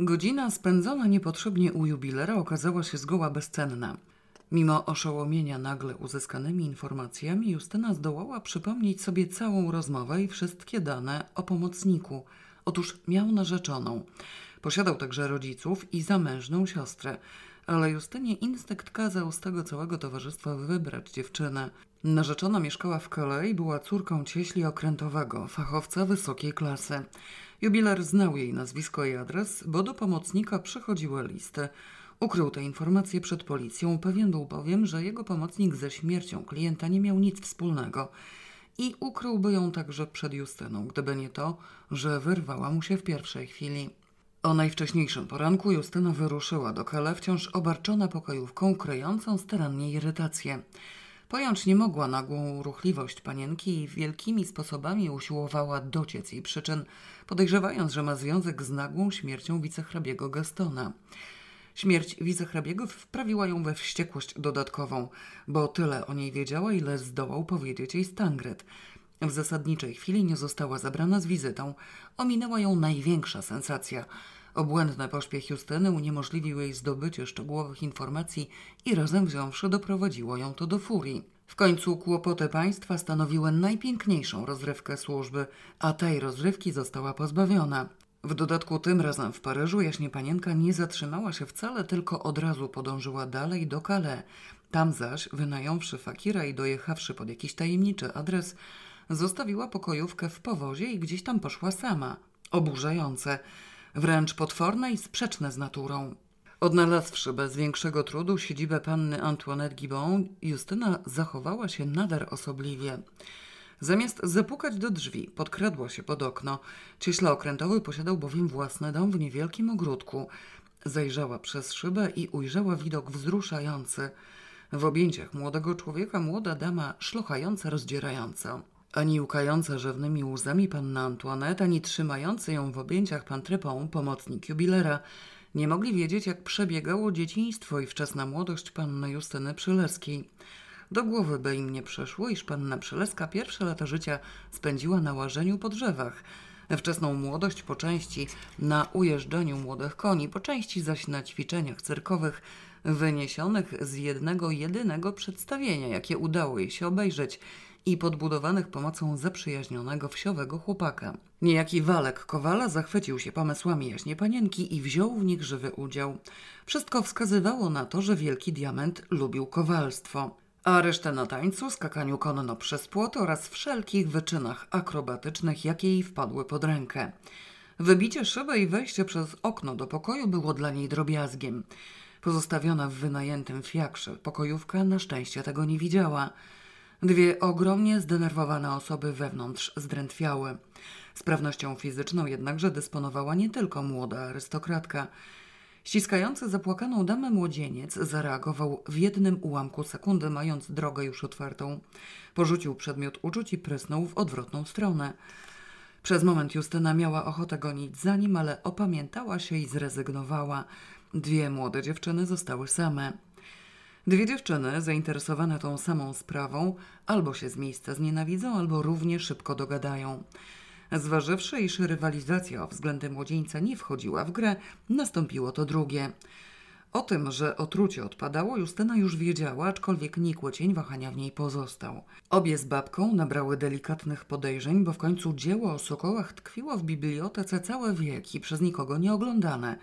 Godzina spędzona niepotrzebnie u jubilera okazała się zgoła bezcenna. Mimo oszołomienia nagle uzyskanymi informacjami, Justyna zdołała przypomnieć sobie całą rozmowę i wszystkie dane o pomocniku. Otóż miał narzeczoną. Posiadał także rodziców i zamężną siostrę. Ale Justynie instynkt kazał z tego całego towarzystwa wybrać dziewczynę. Narzeczona mieszkała w Calais i była córką cieśli okrętowego, fachowca wysokiej klasy. Jubiler znał jej nazwisko i adres, bo do pomocnika przychodziły listy. Ukrył te informacje przed policją, pewien był bowiem, że jego pomocnik ze śmiercią klienta nie miał nic wspólnego. I ukryłby ją także przed Justyną, gdyby nie to, że wyrwała mu się w pierwszej chwili. O najwcześniejszym poranku Justyna wyruszyła do Kale, wciąż obarczona pokojówką, kryjącą starannie irytację. Pojąć nie mogła nagłą ruchliwość panienki i wielkimi sposobami usiłowała dociec jej przyczyn, podejrzewając, że ma związek z nagłą śmiercią wicehrabiego Gastona. Śmierć wicehrabiego wprawiła ją we wściekłość dodatkową, bo tyle o niej wiedziała, ile zdołał powiedzieć jej Stangret. W zasadniczej chwili nie została zabrana z wizytą. Ominęła ją największa sensacja. Obłędny pośpiech Justyny uniemożliwił jej zdobycie szczegółowych informacji i razem wziąwszy doprowadziło ją to do furii. W końcu kłopoty państwa stanowiły najpiękniejszą rozrywkę służby, a tej rozrywki została pozbawiona. W dodatku tym razem w Paryżu jaśnie panienka nie zatrzymała się wcale, tylko od razu podążyła dalej do Calais. Tam zaś, wynająwszy fakira i dojechawszy pod jakiś tajemniczy adres, zostawiła pokojówkę w powozie i gdzieś tam poszła sama. Oburzające, wręcz potworne i sprzeczne z naturą. Odnalazłszy bez większego trudu siedzibę panny Antoinette Gibbon, Justyna zachowała się nader osobliwie. Zamiast zapukać do drzwi, podkradła się pod okno. Cieśla okrętowy posiadał bowiem własny dom w niewielkim ogródku. Zajrzała przez szybę i ujrzała widok wzruszający. W objęciach młodego człowieka młoda dama szlochająca, rozdzierająca. Ani łkająca rzewnymi łzami panna Antoinette, ani trzymający ją w objęciach pan Trepon, pomocnik jubilera, nie mogli wiedzieć, jak przebiegało dzieciństwo i wczesna młodość panny Justyny Przyleskiej. Do głowy by im nie przeszło, iż panna Przeleska pierwsze lata życia spędziła na łażeniu po drzewach. Wczesną młodość po części na ujeżdżaniu młodych koni, po części zaś na ćwiczeniach cyrkowych wyniesionych z jednego jedynego przedstawienia, jakie udało jej się obejrzeć i podbudowanych pomocą zaprzyjaźnionego wsiowego chłopaka. Niejaki Walek Kowala zachwycił się pomysłami jaśnie panienki i wziął w nich żywy udział. Wszystko wskazywało na to, że wielki diament lubił kowalstwo a resztę na tańcu, skakaniu konno przez płot oraz wszelkich wyczynach akrobatycznych, jakie jej wpadły pod rękę. Wybicie szyby i wejście przez okno do pokoju było dla niej drobiazgiem. Pozostawiona w wynajętym fiakrze pokojówka na szczęście tego nie widziała. Dwie ogromnie zdenerwowane osoby wewnątrz zdrętwiały. Sprawnością fizyczną jednakże dysponowała nie tylko młoda arystokratka – Ściskający zapłakaną damę młodzieniec zareagował w jednym ułamku sekundy, mając drogę już otwartą. Porzucił przedmiot uczuć i prysnął w odwrotną stronę. Przez moment Justyna miała ochotę gonić za nim, ale opamiętała się i zrezygnowała. Dwie młode dziewczyny zostały same. Dwie dziewczyny, zainteresowane tą samą sprawą, albo się z miejsca znienawidzą, albo równie szybko dogadają. Zważywszy, iż rywalizacja o względy młodzieńca nie wchodziła w grę, nastąpiło to drugie. O tym, że otrucie odpadało, Justyna już wiedziała, aczkolwiek nikły cień wahania w niej pozostał. Obie z babką nabrały delikatnych podejrzeń, bo w końcu dzieło o sokołach tkwiło w bibliotece całe wieki, przez nikogo nie oglądane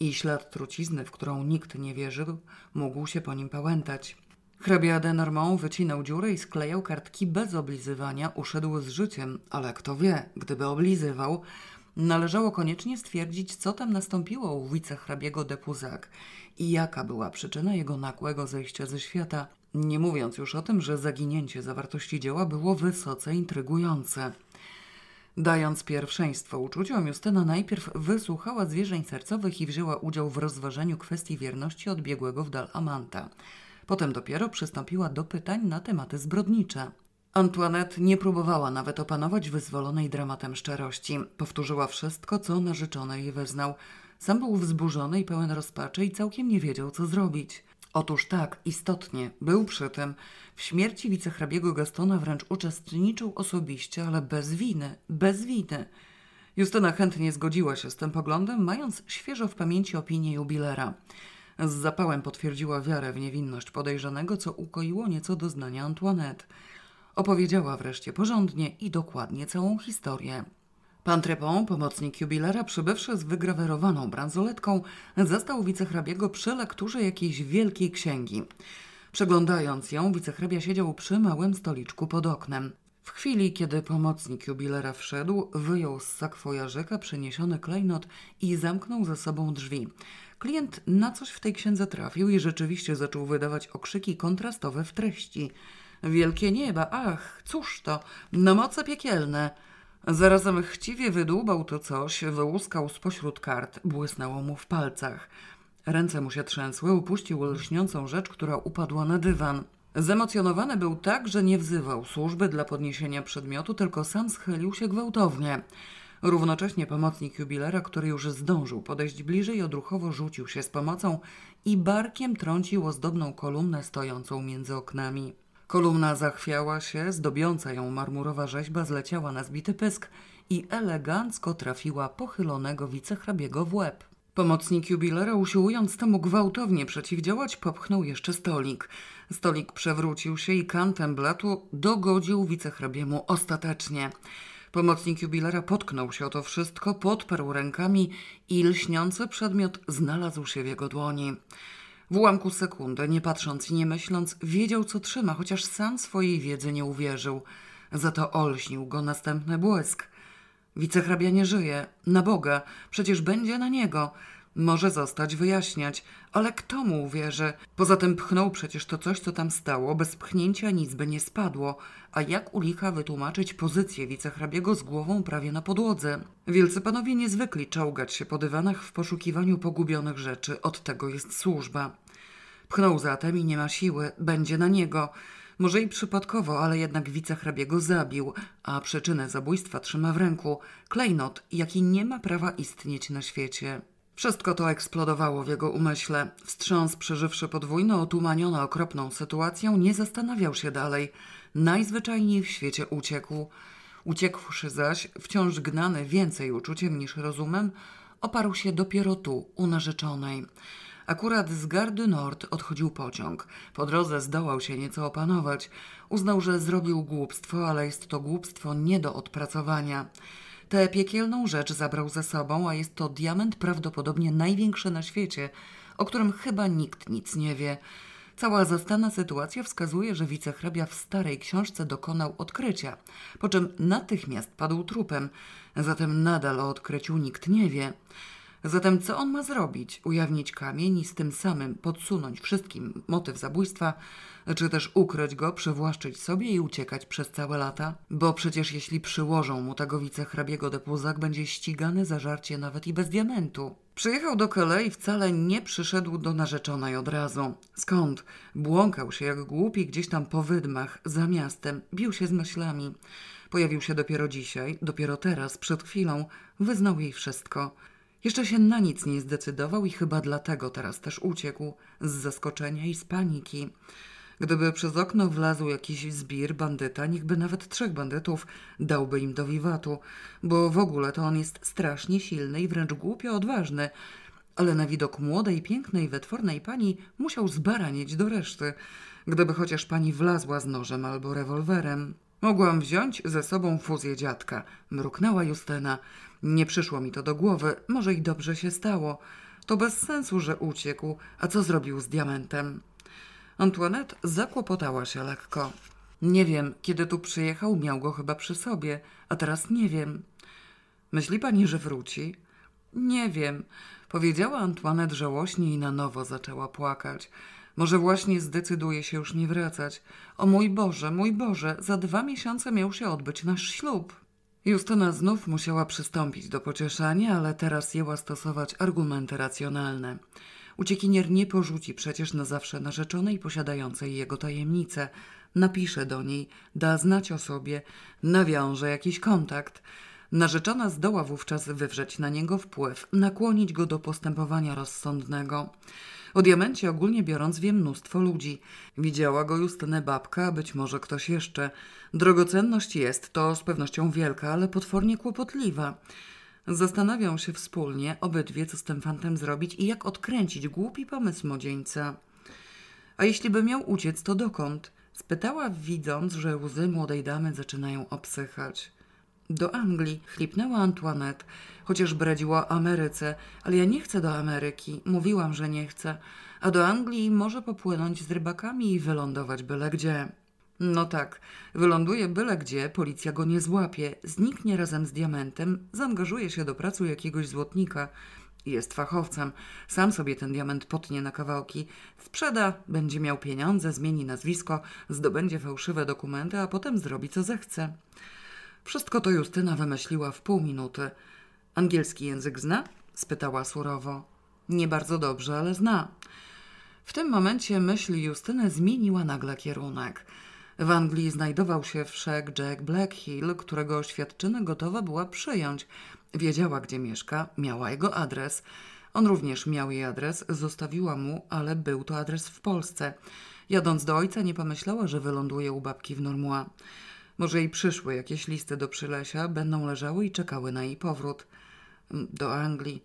i ślad trucizny, w którą nikt nie wierzył, mógł się po nim pałętać. Hrabia de Normand wycinał dziurę i sklejał kartki bez oblizywania, uszedł z życiem, ale kto wie, gdyby oblizywał, należało koniecznie stwierdzić, co tam nastąpiło u wicehrabiego de Puzac i jaka była przyczyna jego nagłego zejścia ze świata, nie mówiąc już o tym, że zaginięcie zawartości dzieła było wysoce intrygujące. Dając pierwszeństwo uczuciom, Justyna najpierw wysłuchała zwierzeń sercowych i wzięła udział w rozważeniu kwestii wierności odbiegłego w dal Amanta – Potem dopiero przystąpiła do pytań na tematy zbrodnicze. Antoinette nie próbowała nawet opanować wyzwolonej dramatem szczerości. Powtórzyła wszystko, co narzeczony jej wyznał. Sam był wzburzony i pełen rozpaczy i całkiem nie wiedział, co zrobić. Otóż tak, istotnie, był przy tym. W śmierci wicehrabiego Gastona wręcz uczestniczył osobiście, ale bez winy, bez winy. Justyna chętnie zgodziła się z tym poglądem, mając świeżo w pamięci opinię jubilera. Z zapałem potwierdziła wiarę w niewinność podejrzanego, co ukoiło nieco doznania Antoinette. Opowiedziała wreszcie porządnie i dokładnie całą historię. Pan Trepon, pomocnik jubilera, przybywszy z wygrawerowaną bransoletką, zastał wicehrabiego przy lekturze jakiejś wielkiej księgi. Przeglądając ją, wicehrabia siedział przy małym stoliczku pod oknem. W chwili, kiedy pomocnik jubilera wszedł, wyjął z sakwojarzyka przeniesiony klejnot i zamknął za sobą drzwi. Klient na coś w tej księdze trafił i rzeczywiście zaczął wydawać okrzyki kontrastowe w treści. Wielkie nieba, ach, cóż to, no moce piekielne. Zarazem chciwie wydłubał to coś, wyłuskał spośród kart, błysnęło mu w palcach. Ręce mu się trzęsły, upuścił lśniącą rzecz, która upadła na dywan. Zemocjonowany był tak, że nie wzywał służby dla podniesienia przedmiotu, tylko sam schylił się gwałtownie. Równocześnie pomocnik jubilera, który już zdążył podejść bliżej, odruchowo rzucił się z pomocą i barkiem trącił ozdobną kolumnę stojącą między oknami. Kolumna zachwiała się, zdobiąca ją marmurowa rzeźba zleciała na zbity pysk i elegancko trafiła pochylonego wicehrabiego w łeb. Pomocnik jubilera, usiłując temu gwałtownie przeciwdziałać, popchnął jeszcze stolik. Stolik przewrócił się i kantem blatu dogodził wicehrabiemu ostatecznie. Pomocnik jubilera potknął się o to wszystko, podparł rękami i lśniący przedmiot znalazł się w jego dłoni. W ułamku sekundy, nie patrząc i nie myśląc, wiedział, co trzyma, chociaż sam swojej wiedzy nie uwierzył. Za to olśnił go następny błysk. Wicehrabia nie żyje. Na Boga. Przecież będzie na niego. Może zostać wyjaśniać, ale kto mu uwierzy? Poza tym pchnął przecież to coś, co tam stało, bez pchnięcia nic by nie spadło. A jak u licha wytłumaczyć pozycję wicehrabiego z głową prawie na podłodze? Wielcy panowie niezwykli czołgać się po dywanach w poszukiwaniu pogubionych rzeczy, od tego jest służba. Pchnął zatem i nie ma siły, będzie na niego. Może i przypadkowo, ale jednak wicehrabiego zabił, a przyczynę zabójstwa trzyma w ręku klejnot, jaki nie ma prawa istnieć na świecie. Wszystko to eksplodowało w jego umyśle. Wstrząs, przeżywszy podwójno otumaniony okropną sytuacją, nie zastanawiał się dalej. Najzwyczajniej w świecie uciekł. Uciekłszy zaś, wciąż gnany więcej uczuciem niż rozumem, oparł się dopiero tu, u narzeczonej. Akurat z Gardy Nord odchodził pociąg. Po drodze zdołał się nieco opanować. Uznał, że zrobił głupstwo, ale jest to głupstwo nie do odpracowania. Tę piekielną rzecz zabrał ze sobą, a jest to diament prawdopodobnie największy na świecie, o którym chyba nikt nic nie wie. Cała zastana sytuacja wskazuje, że wicehrabia w starej książce dokonał odkrycia, po czym natychmiast padł trupem, zatem nadal o odkryciu nikt nie wie. Zatem co on ma zrobić? Ujawnić kamień i z tym samym podsunąć wszystkim motyw zabójstwa, czy też ukryć go, przywłaszczyć sobie i uciekać przez całe lata? Bo przecież jeśli przyłożą mu tego wicehrabiego de Puzak, będzie ścigany za żarcie nawet i bez diamentu. Przyjechał do Calais i wcale nie przyszedł do narzeczonej od razu. Skąd? Błąkał się jak głupi gdzieś tam po wydmach, za miastem, bił się z myślami. Pojawił się dopiero dzisiaj, dopiero teraz, przed chwilą, wyznał jej wszystko. Jeszcze się na nic nie zdecydował i chyba dlatego teraz też uciekł z zaskoczenia i z paniki. Gdyby przez okno wlazł jakiś zbir, bandyta, niechby nawet trzech bandytów, dałby im do wiwatu, bo w ogóle to on jest strasznie silny i wręcz głupio odważny, ale na widok młodej, pięknej, wytwornej pani musiał zbaranieć do reszty, gdyby chociaż pani wlazła z nożem albo rewolwerem. Mogłam wziąć ze sobą fuzję dziadka, mruknęła Justyna. Nie przyszło mi to do głowy, może i dobrze się stało. To bez sensu, że uciekł, a co zrobił z diamentem? Antoinette zakłopotała się lekko. Nie wiem, kiedy tu przyjechał, miał go chyba przy sobie, a teraz nie wiem. Myśli pani, że wróci? Nie wiem, powiedziała Antoinette żałośnie i na nowo zaczęła płakać. Może właśnie zdecyduje się już nie wracać. O mój Boże, mój Boże, za dwa miesiące miał się odbyć nasz ślub. Justyna znów musiała przystąpić do pocieszania, ale teraz jęła stosować argumenty racjonalne. Uciekinier nie porzuci przecież na zawsze narzeczonej posiadającej jego tajemnicę. Napisze do niej, da znać o sobie, nawiąże jakiś kontakt. Narzeczona zdoła wówczas wywrzeć na niego wpływ, nakłonić go do postępowania rozsądnego. O diamencie ogólnie biorąc wie mnóstwo ludzi. Widziała go Justynę babka, a być może ktoś jeszcze. Drogocenność jest, to z pewnością wielka, ale potwornie kłopotliwa. Zastanawiał się wspólnie, obydwie, co z tym fantem zrobić i jak odkręcić głupi pomysł młodzieńca. A jeśli by miał uciec, to dokąd? Spytała, widząc, że łzy młodej damy zaczynają obsychać. Do Anglii, chlipnęła Antoinette, chociaż bredziła o Ameryce, ale ja nie chcę do Ameryki, mówiłam, że nie chcę, a do Anglii może popłynąć z rybakami i wylądować byle gdzie. No tak, wyląduje byle gdzie, policja go nie złapie, zniknie razem z diamentem, zaangażuje się do pracy jakiegoś złotnika. Jest fachowcem, sam sobie ten diament potnie na kawałki, sprzeda, będzie miał pieniądze, zmieni nazwisko, zdobędzie fałszywe dokumenty, a potem zrobi co zechce. Wszystko to Justyna wymyśliła w pół minuty. Angielski język zna? spytała surowo. Nie bardzo dobrze, ale zna. W tym momencie myśl Justyny zmieniła nagle kierunek. W Anglii znajdował się wszak Jack Blackhill, którego oświadczyny gotowa była przyjąć. Wiedziała, gdzie mieszka, miała jego adres. On również miał jej adres, zostawiła mu, ale był to adres w Polsce. Jadąc do ojca nie pomyślała, że wyląduje u babki w Normua. Może jej przyszły jakieś listy do Przylesia, będą leżały i czekały na jej powrót. Do Anglii.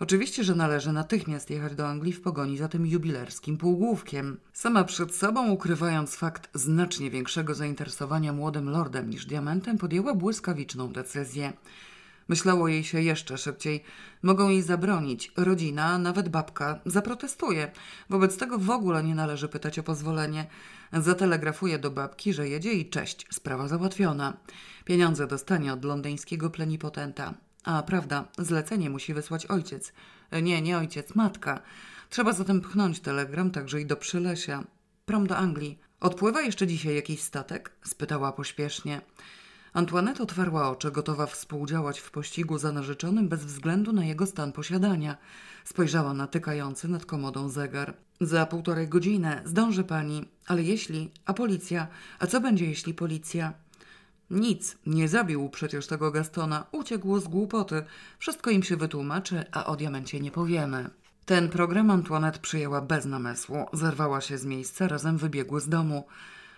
Oczywiście, że należy natychmiast jechać do Anglii w pogoni za tym jubilerskim półgłówkiem. Sama przed sobą, ukrywając fakt znacznie większego zainteresowania młodym lordem niż diamentem, podjęła błyskawiczną decyzję. Myślało jej się jeszcze szybciej. Mogą jej zabronić. Rodzina, nawet babka, zaprotestuje. Wobec tego w ogóle nie należy pytać o pozwolenie. Zatelegrafuje do babki, że jedzie i cześć, sprawa załatwiona. Pieniądze dostanie od londyńskiego plenipotenta. A prawda, zlecenie musi wysłać ojciec. Nie, nie ojciec, matka. Trzeba zatem pchnąć telegram także i do Przylesia. Prom do Anglii. Odpływa jeszcze dzisiaj jakiś statek? spytała pośpiesznie. Antoinette otwarła oczy, gotowa współdziałać w pościgu za narzeczonym bez względu na jego stan posiadania. Spojrzała na tykający nad komodą zegar. Za półtorej godziny zdąży pani, ale jeśli, a policja, a co będzie jeśli policja? Nic, nie zabił przecież tego Gastona, uciekł z głupoty. Wszystko im się wytłumaczy, a o diamencie nie powiemy. Ten program Antoinette przyjęła bez namysłu. Zerwała się z miejsca, razem wybiegły z domu.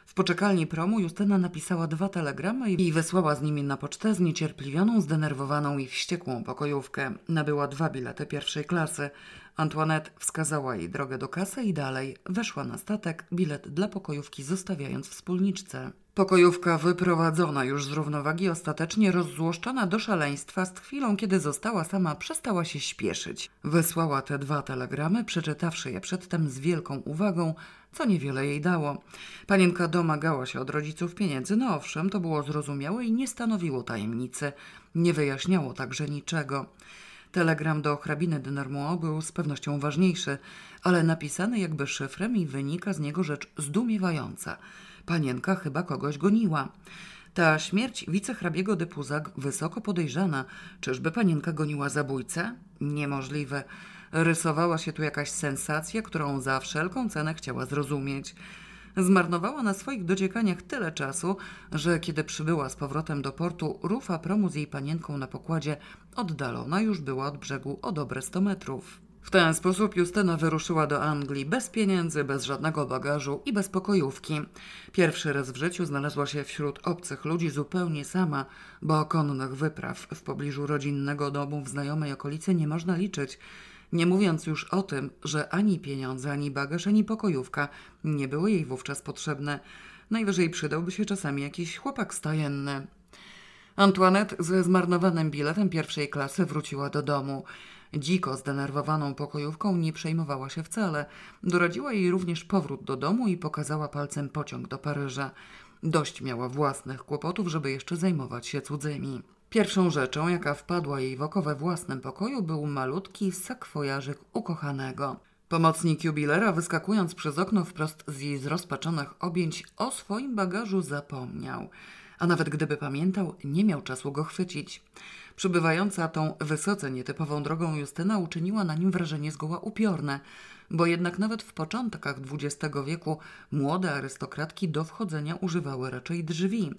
W poczekalni promu Justyna napisała dwa telegramy i wysłała z nimi na pocztę zniecierpliwioną, zdenerwowaną i wściekłą pokojówkę. Nabyła dwa bilety pierwszej klasy. Antoinette wskazała jej drogę do kasy i dalej. Weszła na statek, bilet dla pokojówki zostawiając wspólniczce. Pokojówka wyprowadzona już z równowagi, ostatecznie rozzłoszczona do szaleństwa, z chwilą, kiedy została sama, przestała się śpieszyć. Wysłała te dwa telegramy, przeczytawszy je przedtem z wielką uwagą, co niewiele jej dało. Panienka domagała się od rodziców pieniędzy, no owszem, to było zrozumiałe i nie stanowiło tajemnicy. Nie wyjaśniało także niczego. Telegram do hrabiny de Nermont był z pewnością ważniejszy, ale napisany jakby szyfrem i wynika z niego rzecz zdumiewająca. Panienka chyba kogoś goniła. Ta śmierć wicehrabiego de Puzak wysoko podejrzana. Czyżby panienka goniła zabójcę? Niemożliwe. Rysowała się tu jakaś sensacja, którą za wszelką cenę chciała zrozumieć. Zmarnowała na swoich dociekaniach tyle czasu, że kiedy przybyła z powrotem do portu, rufa promu z jej panienką na pokładzie oddalona już była od brzegu o dobre 100 metrów. W ten sposób Justyna wyruszyła do Anglii bez pieniędzy, bez żadnego bagażu i bez pokojówki. Pierwszy raz w życiu znalazła się wśród obcych ludzi zupełnie sama, bo konnych wypraw w pobliżu rodzinnego domu w znajomej okolicy nie można liczyć. Nie mówiąc już o tym, że ani pieniądze, ani bagaż, ani pokojówka nie były jej wówczas potrzebne. Najwyżej przydałby się czasami jakiś chłopak stajenny. Antoinette ze zmarnowanym biletem pierwszej klasy wróciła do domu. Dziko zdenerwowaną pokojówką nie przejmowała się wcale. Doradziła jej również powrót do domu i pokazała palcem pociąg do Paryża. Dość miała własnych kłopotów, żeby jeszcze zajmować się cudzymi. Pierwszą rzeczą, jaka wpadła jej w oko we własnym pokoju, był malutki sakwojarzyk ukochanego. Pomocnik jubilera, wyskakując przez okno wprost z jej zrozpaczonych objęć, o swoim bagażu zapomniał. A nawet gdyby pamiętał, nie miał czasu go chwycić. Przybywająca tą wysoce nietypową drogą Justyna uczyniła na nim wrażenie zgoła upiorne, bo jednak nawet w początkach XX wieku młode arystokratki do wchodzenia używały raczej drzwi.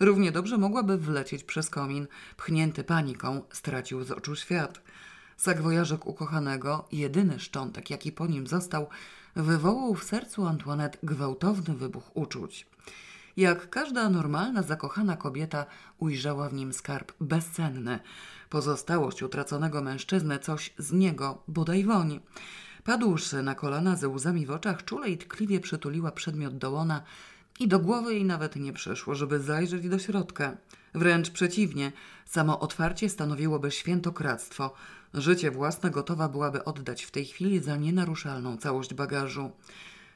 Równie dobrze mogłaby wlecieć przez komin. Pchnięty paniką, stracił z oczu świat. Sagwojarzek ukochanego, jedyny szczątek, jaki po nim został, wywołał w sercu Antoinette gwałtowny wybuch uczuć. Jak każda normalna, zakochana kobieta, ujrzała w nim skarb bezcenny. Pozostałość utraconego mężczyzny, coś z niego, bodaj woń. Padłszy na kolana ze łzami w oczach, czule i tkliwie przytuliła przedmiot do łona i do głowy jej nawet nie przyszło, żeby zajrzeć do środka. Wręcz przeciwnie, samo otwarcie stanowiłoby świętokradztwo. Życie własne gotowa byłaby oddać w tej chwili za nienaruszalną całość bagażu.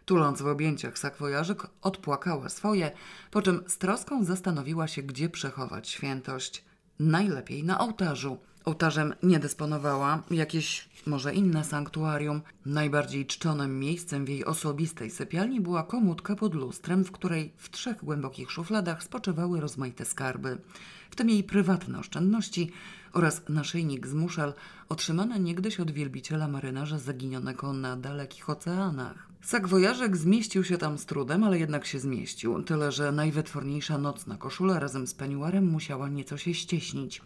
Tuląc w objęciach sakwojarzyk, odpłakała swoje, po czym z troską zastanowiła się, gdzie przechować świętość. Najlepiej na ołtarzu. Ołtarzem nie dysponowała, jakieś może inne sanktuarium. Najbardziej czczonym miejscem w jej osobistej sypialni była komódka pod lustrem, w której w trzech głębokich szufladach spoczywały rozmaite skarby, w tym jej prywatne oszczędności oraz naszyjnik z muszal otrzymane niegdyś od wielbiciela marynarza zaginionego na dalekich oceanach. Sakwojarzek zmieścił się tam z trudem, ale jednak się zmieścił, tyle że najwytworniejsza nocna koszula razem z peniuarem musiała nieco się ścieśnić.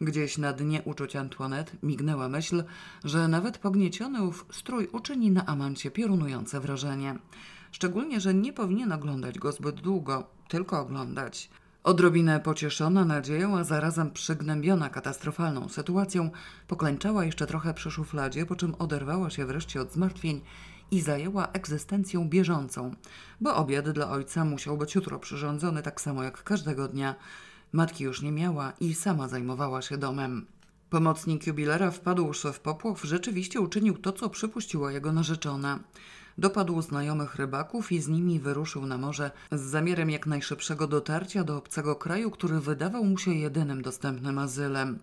Gdzieś na dnie uczuć Antoinette mignęła myśl, że nawet pognieciony ów strój uczyni na amancie piorunujące wrażenie. Szczególnie, że nie powinien oglądać go zbyt długo, tylko oglądać. Odrobinę pocieszona nadzieją, a zarazem przygnębiona katastrofalną sytuacją, poklęczała jeszcze trochę przy szufladzie, po czym oderwała się wreszcie od zmartwień i zajęła egzystencją bieżącą, bo obiad dla ojca musiał być jutro przyrządzony tak samo jak każdego dnia. Matki już nie miała i sama zajmowała się domem. Pomocnik jubilera wpadłszy w popłoch, rzeczywiście uczynił to, co przypuściła jego narzeczona. Dopadł znajomych rybaków i z nimi wyruszył na morze z zamiarem jak najszybszego dotarcia do obcego kraju, który wydawał mu się jedynym dostępnym azylem.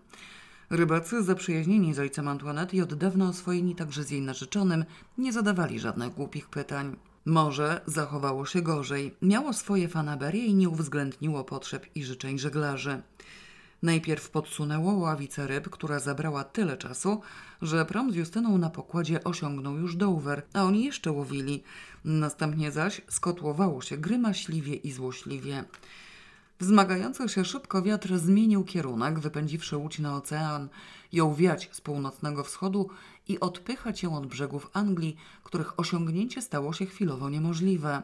Rybacy, zaprzyjaźnieni z ojcem Antoinette i od dawna oswojeni także z jej narzeczonym, nie zadawali żadnych głupich pytań. Morze zachowało się gorzej. Miało swoje fanaberie i nie uwzględniło potrzeb i życzeń żeglarzy. Najpierw podsunęło ławicę ryb, która zabrała tyle czasu, że prom z Justyną na pokładzie osiągnął już Dover, a oni jeszcze łowili. Następnie zaś skotłowało się grymaśliwie i złośliwie. Wzmagający się szybko wiatr zmienił kierunek, wypędziwszy łódź na ocean, ją wiać z północnego wschodu i odpychać ją od brzegów Anglii, których osiągnięcie stało się chwilowo niemożliwe.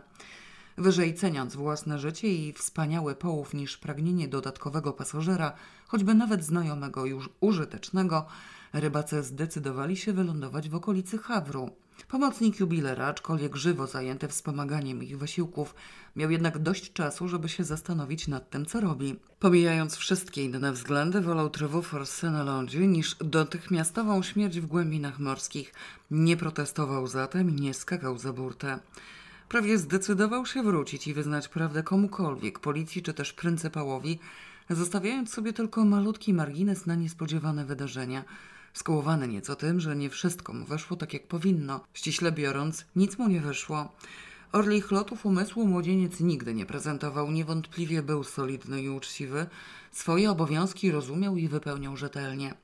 Wyżej ceniąc własne życie i wspaniały połów niż pragnienie dodatkowego pasażera, choćby nawet znajomego już użytecznego, rybacy zdecydowali się wylądować w okolicy Hawru. Pomocnik jubilera, aczkolwiek żywo zajęty wspomaganiem ich wysiłków, miał jednak dość czasu, żeby się zastanowić nad tym, co robi. Pomijając wszystkie inne względy, wolał trywu forsy na lądzie niż dotychmiastową śmierć w głębinach morskich. Nie protestował zatem i nie skakał za burtę. Prawie zdecydował się wrócić i wyznać prawdę komukolwiek, policji czy też pryncypałowi, zostawiając sobie tylko malutki margines na niespodziewane wydarzenia – skołowany nieco tym, że nie wszystko mu weszło tak jak powinno. Ściśle biorąc, nic mu nie wyszło. Orlich lotów umysłu młodzieniec nigdy nie prezentował, niewątpliwie był solidny i uczciwy. Swoje obowiązki rozumiał i wypełniał rzetelnie.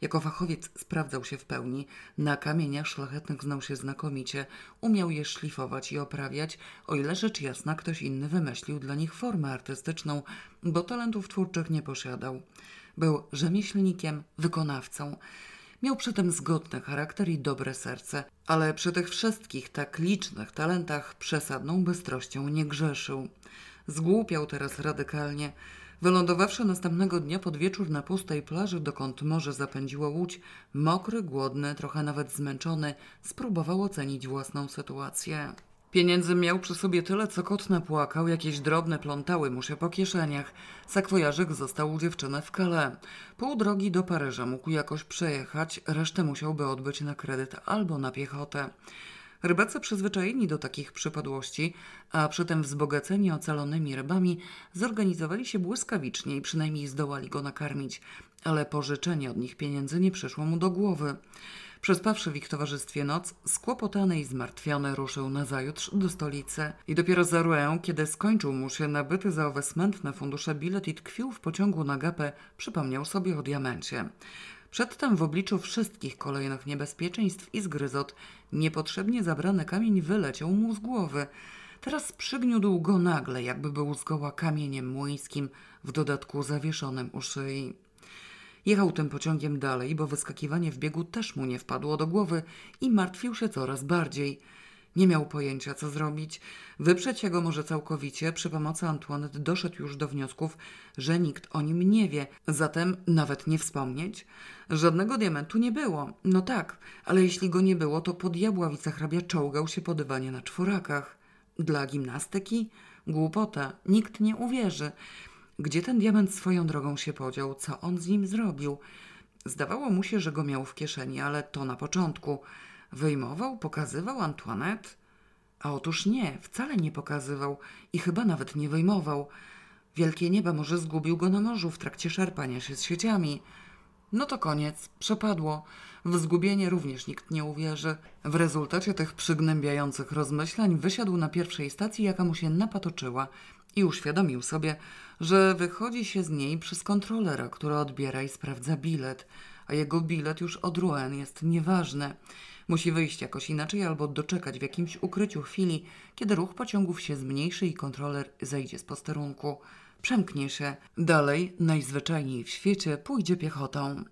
Jako fachowiec sprawdzał się w pełni, na kamieniach szlachetnych znał się znakomicie, umiał je szlifować i oprawiać, o ile rzecz jasna ktoś inny wymyślił dla nich formę artystyczną, bo talentów twórczych nie posiadał. Był rzemieślnikiem, wykonawcą. Miał przy tym zgodny charakter i dobre serce, ale przy tych wszystkich tak licznych talentach przesadną bystrością nie grzeszył. Zgłupiał teraz radykalnie. Wylądowawszy następnego dnia pod wieczór na pustej plaży, dokąd morze zapędziło łódź, mokry, głodny, trochę nawet zmęczony, spróbował ocenić własną sytuację. Pieniędzy miał przy sobie tyle, co kot napłakał, jakieś drobne plątały mu się po kieszeniach. Sakwojarzyk został u dziewczyny w Calais. Pół drogi do Paryża mógł jakoś przejechać, resztę musiałby odbyć na kredyt albo na piechotę. Rybacy przyzwyczajeni do takich przypadłości, a przytem wzbogaceni ocalonymi rybami, zorganizowali się błyskawicznie i przynajmniej zdołali go nakarmić, ale pożyczenie od nich pieniędzy nie przyszło mu do głowy. Przespawszy w ich towarzystwie noc, skłopotany i zmartwiony ruszył nazajutrz do stolicy i dopiero za Rouen, kiedy skończył mu się nabyty za owe smętne fundusze bilet i tkwił w pociągu na gapę, przypomniał sobie o diamencie. Przedtem w obliczu wszystkich kolejnych niebezpieczeństw i zgryzot niepotrzebnie zabrany kamień wyleciał mu z głowy. Teraz przygniódł go nagle, jakby był zgoła kamieniem młyńskim, w dodatku zawieszonym u szyi. Jechał tym pociągiem dalej, bo wyskakiwanie w biegu też mu nie wpadło do głowy i martwił się coraz bardziej. Nie miał pojęcia, co zrobić. Wyprzeć jego może całkowicie. Przy pomocy Antoinette doszedł już do wniosków, że nikt o nim nie wie. Zatem nawet nie wspomnieć. Żadnego diamentu nie było. No tak, ale jeśli go nie było, to po diabła wicehrabia czołgał się po na czworakach. Dla gimnastyki? Głupota. Nikt nie uwierzy. Gdzie ten diament swoją drogą się podział? Co on z nim zrobił? Zdawało mu się, że go miał w kieszeni, ale to na początku. Wyjmował, pokazywał Antoinette? A otóż nie, wcale nie pokazywał i chyba nawet nie wyjmował. Wielkie nieba może zgubił go na morzu w trakcie szarpania się z sieciami. No to koniec, przepadło. W zgubienie również nikt nie uwierzy. W rezultacie tych przygnębiających rozmyślań wysiadł na pierwszej stacji, jaka mu się napatoczyła i uświadomił sobie, że wychodzi się z niej przez kontrolera, który odbiera i sprawdza bilet, a jego bilet już od Rouen jest nieważny. Musi wyjść jakoś inaczej albo doczekać w jakimś ukryciu chwili, kiedy ruch pociągów się zmniejszy i kontroler zejdzie z posterunku. Przemknie się. Dalej, najzwyczajniej w świecie, pójdzie piechotą.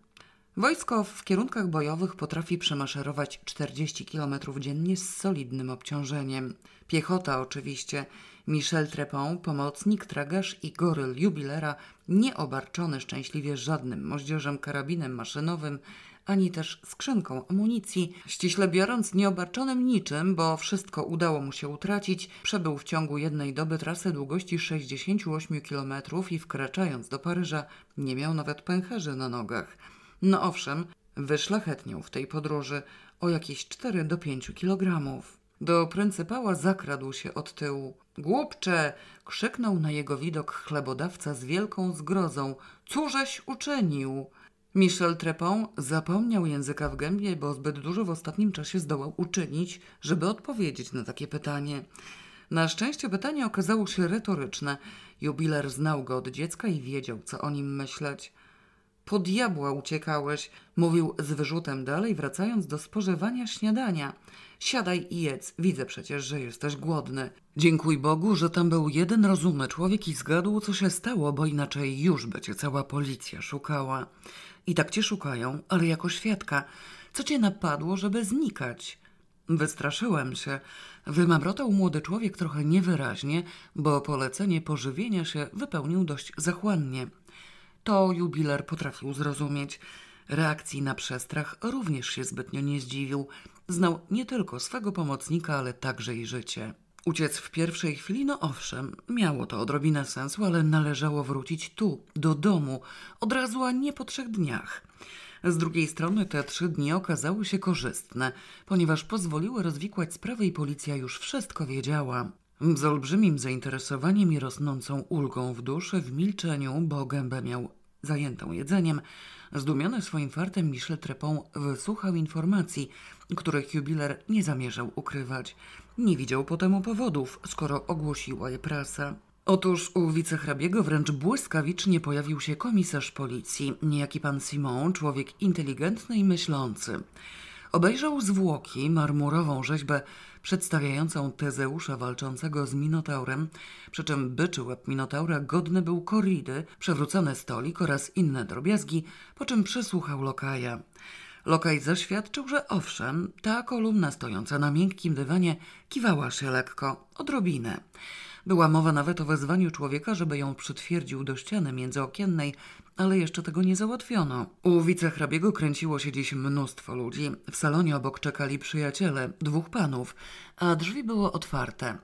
Wojsko w kierunkach bojowych potrafi przemaszerować 40 km dziennie z solidnym obciążeniem. Piechota oczywiście. Michel Trepon, pomocnik, tragarz i goryl jubilera, nie obarczony szczęśliwie żadnym moździerzem karabinem maszynowym, ani też skrzynką amunicji, ściśle biorąc nieobarczonym niczym, bo wszystko udało mu się utracić, przebył w ciągu jednej doby trasę długości 68 km i wkraczając do Paryża nie miał nawet pęcherzy na nogach. No owszem, wyszlachetniał w tej podróży o jakieś 4 do 5 kilogramów. Do pryncypała zakradł się od tyłu. Głupcze! krzyknął na jego widok chlebodawca z wielką zgrozą. Cóżeś uczynił? Michel Trepon zapomniał języka w gębie, bo zbyt dużo w ostatnim czasie zdołał uczynić, żeby odpowiedzieć na takie pytanie. Na szczęście pytanie okazało się retoryczne. Jubiler znał go od dziecka i wiedział, co o nim myśleć. Po diabła uciekałeś, mówił z wyrzutem dalej, wracając do spożywania śniadania. Siadaj i jedz, widzę przecież, że jesteś głodny. Dziękuj Bogu, że tam był jeden rozumny człowiek i zgadł, co się stało, bo inaczej już by cię cała policja szukała. I tak cię szukają, ale jako świadka. Co cię napadło, żeby znikać? Wystraszyłem się. Wymamrotał młody człowiek trochę niewyraźnie, bo polecenie pożywienia się wypełnił dość zachłannie. To jubiler potrafił zrozumieć. Reakcji na przestrach również się zbytnio nie zdziwił. Znał nie tylko swego pomocnika, ale także i życie. Uciec w pierwszej chwili, no owszem, miało to odrobinę sensu, ale należało wrócić tu, do domu, od razu, a nie po trzech dniach. Z drugiej strony te trzy dni okazały się korzystne, ponieważ pozwoliły rozwikłać sprawę i policja już wszystko wiedziała. Z olbrzymim zainteresowaniem i rosnącą ulgą w duszy, w milczeniu, bo gębę miał zajętą jedzeniem, zdumiony swoim fartem Michel Trepon wysłuchał informacji, których jubiler nie zamierzał ukrywać. Nie widział po temu powodów, skoro ogłosiła je prasa. Otóż u wicehrabiego wręcz błyskawicznie pojawił się komisarz policji, niejaki pan Simon, człowiek inteligentny i myślący. Obejrzał zwłoki, marmurową rzeźbę przedstawiającą Tezeusza walczącego z Minotaurem, przy czym byczy łeb Minotaura godny był koridy, przewrócony stolik oraz inne drobiazgi, po czym przesłuchał Lokaja. Lokaj zaświadczył, że owszem, ta kolumna stojąca na miękkim dywanie kiwała się lekko, odrobinę. Była mowa nawet o wezwaniu człowieka, żeby ją przytwierdził do ściany międzyokiennej, ale jeszcze tego nie załatwiono. U wicehrabiego kręciło się dziś mnóstwo ludzi. W salonie obok czekali przyjaciele, dwóch panów, a drzwi były otwarte.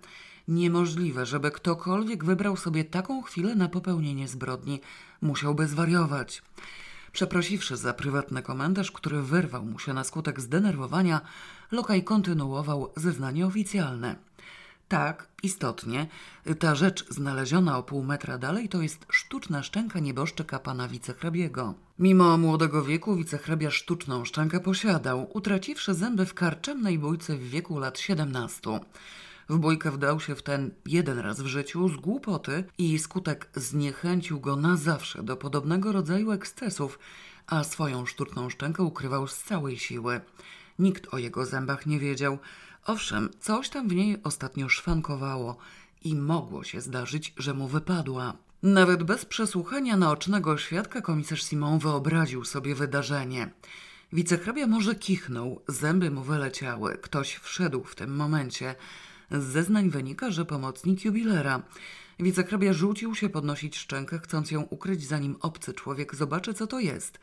Niemożliwe, żeby ktokolwiek wybrał sobie taką chwilę na popełnienie zbrodni. Musiałby zwariować. Przeprosiwszy za prywatny komentarz, który wyrwał mu się na skutek zdenerwowania, Lokaj kontynuował zeznanie oficjalne. Tak, istotnie, ta rzecz znaleziona o pół metra dalej to jest sztuczna szczęka nieboszczyka pana wicehrabiego. Mimo młodego wieku wicehrabia sztuczną szczękę posiadał, utraciwszy zęby w karczemnej bójce w wieku lat siedemnastu. W bójkę wdał się w ten jeden raz w życiu z głupoty i skutek zniechęcił go na zawsze do podobnego rodzaju ekscesów, a swoją sztuczną szczękę ukrywał z całej siły. Nikt o jego zębach nie wiedział. Owszem, coś tam w niej ostatnio szwankowało i mogło się zdarzyć, że mu wypadła. Nawet bez przesłuchania naocznego świadka komisarz Simon wyobraził sobie wydarzenie. Wicehrabia może kichnął, zęby mu wyleciały. Ktoś wszedł w tym momencie. Z zeznań wynika, że pomocnik jubilera. Wicehrabia rzucił się podnosić szczękę, chcąc ją ukryć, zanim obcy człowiek zobaczy, co to jest.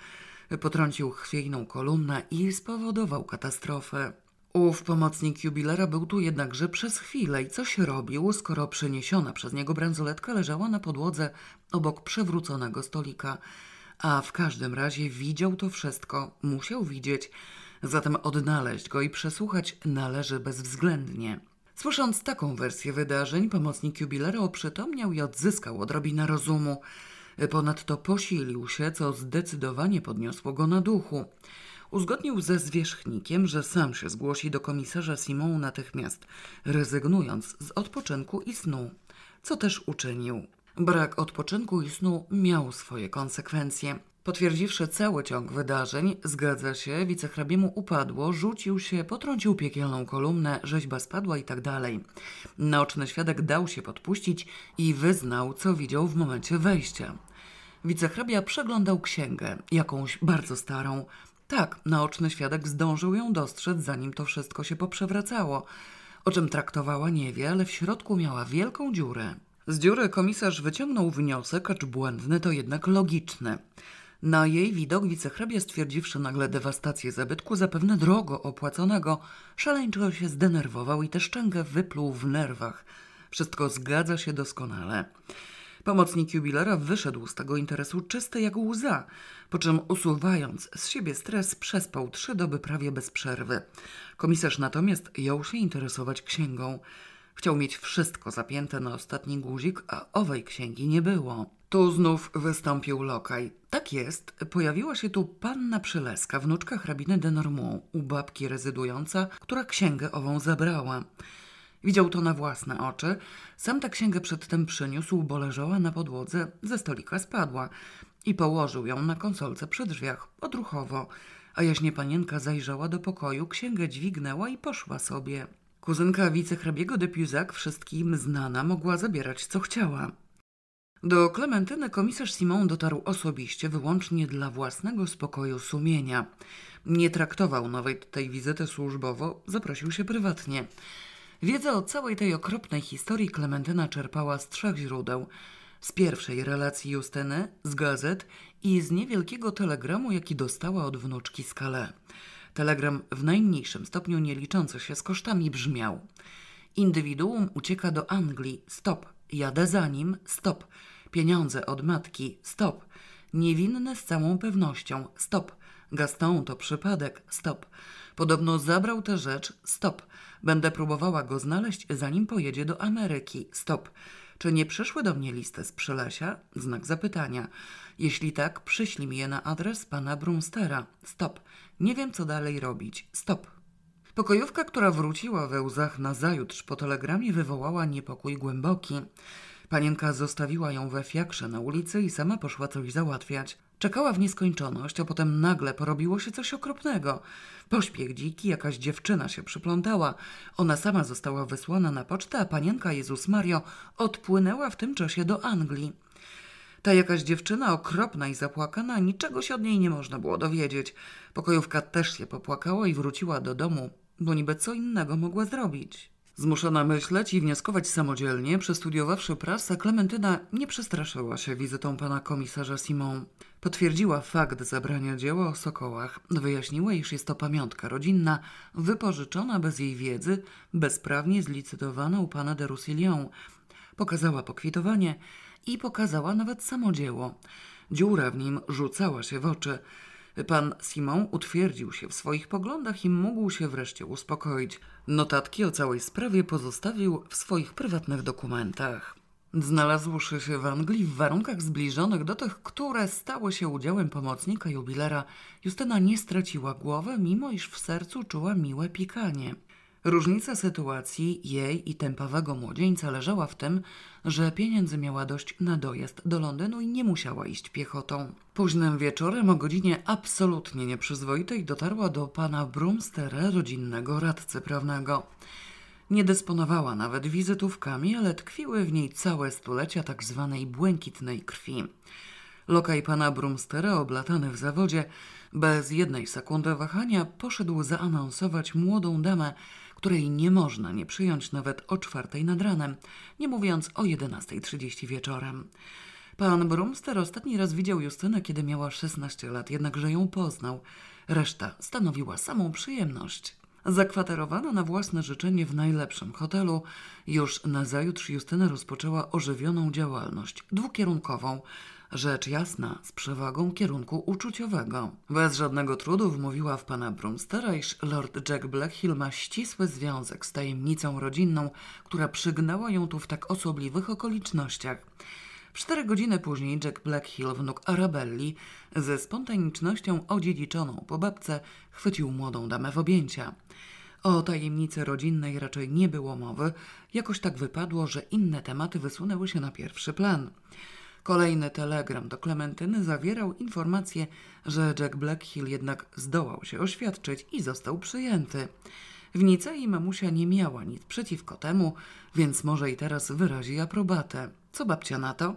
Potrącił chwiejną kolumnę i spowodował katastrofę. Ów pomocnik jubilera był tu jednakże przez chwilę i coś robił, skoro przeniesiona przez niego bransoletka leżała na podłodze obok przewróconego stolika. A w każdym razie widział to wszystko, musiał widzieć, zatem odnaleźć go i przesłuchać należy bezwzględnie. Słysząc taką wersję wydarzeń, pomocnik jubilera oprzytomniał i odzyskał odrobinę rozumu. Ponadto posilił się, co zdecydowanie podniosło go na duchu. Uzgodnił ze zwierzchnikiem, że sam się zgłosi do komisarza Simon natychmiast, rezygnując z odpoczynku i snu, co też uczynił. Brak odpoczynku i snu miał swoje konsekwencje. Potwierdziwszy cały ciąg wydarzeń, zgadza się, wicehrabiemu upadło, rzucił się, potrącił piekielną kolumnę, rzeźba spadła i tak dalej. Naoczny świadek dał się podpuścić i wyznał, co widział w momencie wejścia. Wicehrabia przeglądał księgę, jakąś bardzo starą. Tak, naoczny świadek zdążył ją dostrzec, zanim to wszystko się poprzewracało. O czym traktowała nie wie, ale w środku miała wielką dziurę. Z dziury komisarz wyciągnął wniosek, acz błędny to jednak logiczny. Na jej widok wicehrabia stwierdziwszy nagle dewastację zabytku, zapewne drogo opłaconego, szaleńczo się zdenerwował i tę szczękę wypluł w nerwach. Wszystko zgadza się doskonale. Pomocnik jubilera wyszedł z tego interesu czysty jak łza, po czym usuwając z siebie stres przespał trzy doby prawie bez przerwy. Komisarz natomiast jął się interesować księgą. Chciał mieć wszystko zapięte na ostatni guzik, a owej księgi nie było. Tu znów wystąpił lokaj. Tak jest, pojawiła się tu panna Przyleska, wnuczka hrabiny de Normont, u babki rezydująca, która księgę ową zabrała. Widział to na własne oczy. Sam tę księgę przedtem przyniósł, bo leżała na podłodze, ze stolika spadła i położył ją na konsolce przy drzwiach, odruchowo. A jaśnie panienka zajrzała do pokoju, księgę dźwignęła i poszła sobie. Kuzynka wicehrabiego de Piuzac, wszystkim znana, mogła zabierać co chciała. Do Klementyny komisarz Simon dotarł osobiście, wyłącznie dla własnego spokoju sumienia. Nie traktował nawet tej wizyty służbowo, zaprosił się prywatnie. Wiedzę o całej tej okropnej historii Klementyna czerpała z trzech źródeł. Z pierwszej relacji Justyny, z gazet i z niewielkiego telegramu, jaki dostała od wnuczki Calais. Telegram w najmniejszym stopniu nie liczący się z kosztami brzmiał: Indywiduum ucieka do Anglii, stop. Jadę za nim, stop. Pieniądze od matki, stop. Niewinny z całą pewnością, stop. Gaston to przypadek, stop. Podobno zabrał tę rzecz, stop. Będę próbowała go znaleźć, zanim pojedzie do Ameryki, stop. Czy nie przyszły do mnie listy z Przylesia? Znak zapytania. Jeśli tak, przyślij mi je na adres pana Brumstera. Stop. Nie wiem, co dalej robić. Stop. Pokojówka, która wróciła we łzach na zajutrz po telegramie, wywołała niepokój głęboki. Panienka zostawiła ją we fiakrze na ulicy i sama poszła coś załatwiać. Czekała w nieskończoność, a potem nagle porobiło się coś okropnego. Pośpiech dziki, jakaś dziewczyna się przyplątała. Ona sama została wysłana na pocztę, a panienka Jezus Mario odpłynęła w tym czasie do Anglii. Ta jakaś dziewczyna okropna i zapłakana, niczego się od niej nie można było dowiedzieć. Pokojówka też się popłakała i wróciła do domu, bo niby co innego mogła zrobić. Zmuszona myśleć i wnioskować samodzielnie, przestudiowawszy prasę, Klementyna nie przestraszyła się wizytą pana komisarza Simon. Potwierdziła fakt zabrania dzieła o sokołach. Wyjaśniła, iż jest to pamiątka rodzinna, wypożyczona bez jej wiedzy, bezprawnie zlicytowana u pana de Roussillon. Pokazała pokwitowanie i pokazała nawet samo dzieło. Dziura w nim rzucała się w oczy. Pan Simon utwierdził się w swoich poglądach i mógł się wreszcie uspokoić. Notatki o całej sprawie pozostawił w swoich prywatnych dokumentach. Znalazłszy się w Anglii w warunkach zbliżonych do tych, które stały się udziałem pomocnika jubilera, Justyna nie straciła głowy, mimo iż w sercu czuła miłe pikanie. Różnica sytuacji jej i tempawego młodzieńca leżała w tym, że pieniędzy miała dość na dojazd do Londynu i nie musiała iść piechotą. Późnym wieczorem o godzinie absolutnie nieprzyzwoitej dotarła do pana Brumstera, rodzinnego radcy prawnego. Nie dysponowała nawet wizytówkami, ale tkwiły w niej całe stulecia tak zwanej błękitnej krwi. Lokaj pana Brumstera, oblatany w zawodzie, bez jednej sekundy wahania poszedł zaanonsować młodą damę, której nie można nie przyjąć nawet o czwartej nad ranem, nie mówiąc o 11.30 wieczorem. Pan Brumster ostatni raz widział Justynę, kiedy miała 16 lat, jednakże ją poznał. Reszta stanowiła samą przyjemność. Zakwaterowana na własne życzenie w najlepszym hotelu, już nazajutrz Justyna rozpoczęła ożywioną działalność, dwukierunkową, rzecz jasna, z przewagą kierunku uczuciowego. Bez żadnego trudu wmówiła w pana Brumstera, iż Lord Jack Blackhill ma ścisły związek z tajemnicą rodzinną, która przygnała ją tu w tak osobliwych okolicznościach. Cztery godziny później Jack Blackhill, wnuk Arabelli, ze spontanicznością odziedziczoną po babce, chwycił młodą damę w objęcia. O tajemnicy rodzinnej raczej nie było mowy, jakoś tak wypadło, że inne tematy wysunęły się na pierwszy plan. Kolejny telegram do Klementyny zawierał informację, że Jack Blackhill jednak zdołał się oświadczyć i został przyjęty. W Nicei mamusia nie miała nic przeciwko temu, więc może i teraz wyrazi aprobatę. Co babcia na to?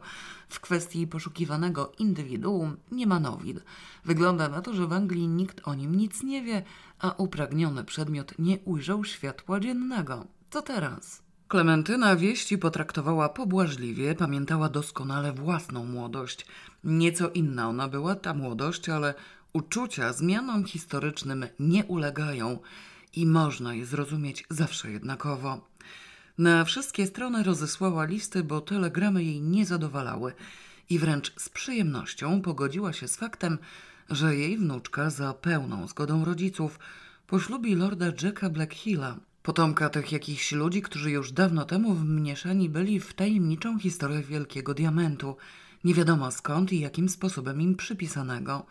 W kwestii poszukiwanego indywiduum nie ma nowid. Wygląda na to, że w Anglii nikt o nim nic nie wie, a upragniony przedmiot nie ujrzał światła dziennego. Co teraz? Klementyna wieści potraktowała pobłażliwie, pamiętała doskonale własną młodość. Nieco inna ona była, ta młodość, ale uczucia zmianom historycznym nie ulegają i można je zrozumieć zawsze jednakowo. Na wszystkie strony rozesłała listy, bo telegramy jej nie zadowalały i wręcz z przyjemnością pogodziła się z faktem, że jej wnuczka za pełną zgodą rodziców poślubi lorda Jacka Blackhilla, potomka tych jakichś ludzi, którzy już dawno temu wmieszani byli w tajemniczą historię Wielkiego Diamentu, nie wiadomo skąd i jakim sposobem im przypisanego.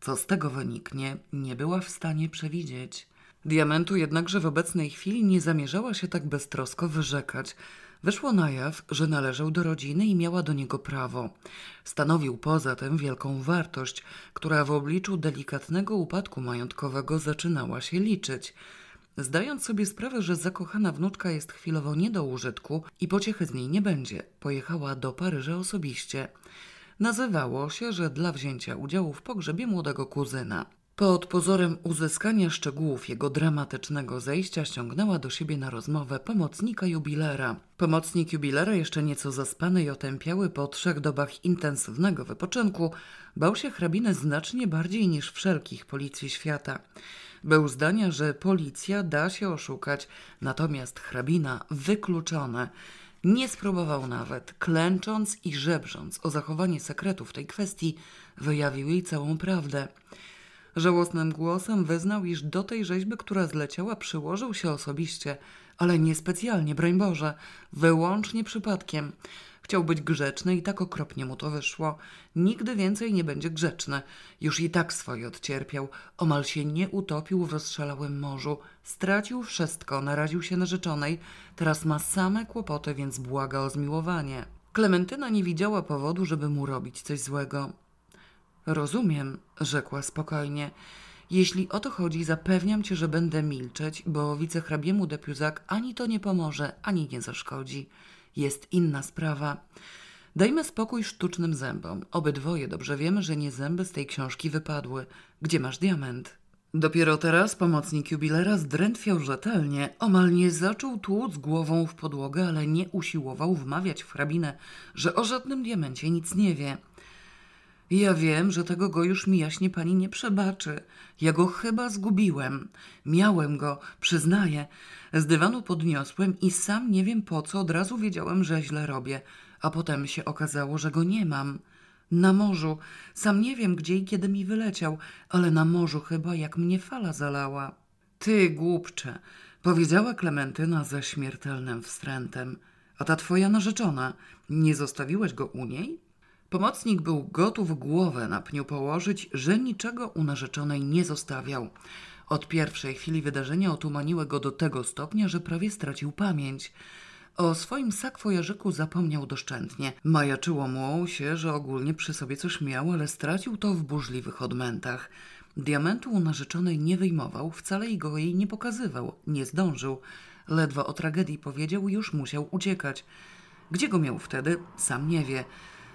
Co z tego wyniknie, nie była w stanie przewidzieć. Diamentu jednakże w obecnej chwili nie zamierzała się tak beztrosko wyrzekać. Wyszło na jaw, że należał do rodziny i miała do niego prawo. Stanowił poza tym wielką wartość, która w obliczu delikatnego upadku majątkowego zaczynała się liczyć. Zdając sobie sprawę, że zakochana wnuczka jest chwilowo nie do użytku i pociechy z niej nie będzie, pojechała do Paryża osobiście. Nazywało się, że dla wzięcia udziału w pogrzebie młodego kuzyna. Pod pozorem uzyskania szczegółów jego dramatycznego zejścia ściągnęła do siebie na rozmowę pomocnika jubilera. Pomocnik jubilera, jeszcze nieco zaspany i otępiały po trzech dobach intensywnego wypoczynku, bał się hrabiny znacznie bardziej niż wszelkich policji świata. Był zdania, że policja da się oszukać, natomiast hrabina wykluczone. Nie spróbował nawet, klęcząc i żebrząc o zachowanie sekretu w tej kwestii, wyjawił jej całą prawdę. Żałosnym głosem wyznał, iż do tej rzeźby, która zleciała, przyłożył się osobiście, ale niespecjalnie, broń Boże, wyłącznie przypadkiem. Chciał być grzeczny i tak okropnie mu to wyszło. Nigdy więcej nie będzie grzeczny. Już i tak swoje odcierpiał. Omal się nie utopił w rozszalałym morzu. Stracił wszystko, naraził się narzeczonej. Teraz ma same kłopoty, więc błaga o zmiłowanie. Klementyna nie widziała powodu, żeby mu robić coś złego. Rozumiem, rzekła spokojnie. Jeśli o to chodzi, zapewniam cię, że będę milczeć, bo wicehrabiemu de Piuzak ani to nie pomoże, ani nie zaszkodzi. Jest inna sprawa. Dajmy spokój sztucznym zębom. Obydwoje dobrze wiemy, że nie zęby z tej książki wypadły. Gdzie masz diament? Dopiero teraz pomocnik jubilera zdrętwiał rzetelnie, omal nie zaczął tłuc głową w podłogę, ale nie usiłował wmawiać w hrabinę, że o żadnym diamencie nic nie wie. Ja wiem, że tego go już mi jaśnie pani nie przebaczy. Ja go chyba zgubiłem. Miałem go, przyznaję. Z dywanu podniosłem i sam nie wiem po co od razu wiedziałem, że źle robię. A potem się okazało, że go nie mam. Na morzu. Sam nie wiem, gdzie i kiedy mi wyleciał, ale na morzu chyba jak mnie fala zalała. Ty, głupcze, powiedziała Klementyna ze śmiertelnym wstrętem. A ta twoja narzeczona, nie zostawiłeś go u niej? Pomocnik był gotów głowę na pniu położyć, że niczego u narzeczonej nie zostawiał. Od pierwszej chwili wydarzenia otumaniły go do tego stopnia, że prawie stracił pamięć. O swoim sakwojarzyku zapomniał doszczętnie. Majaczyło mu się, że ogólnie przy sobie coś miał, ale stracił to w burzliwych odmętach. Diamentu u narzeczonej nie wyjmował, wcale i go jej nie pokazywał, nie zdążył. Ledwo o tragedii powiedział, już musiał uciekać. Gdzie go miał wtedy, sam nie wie.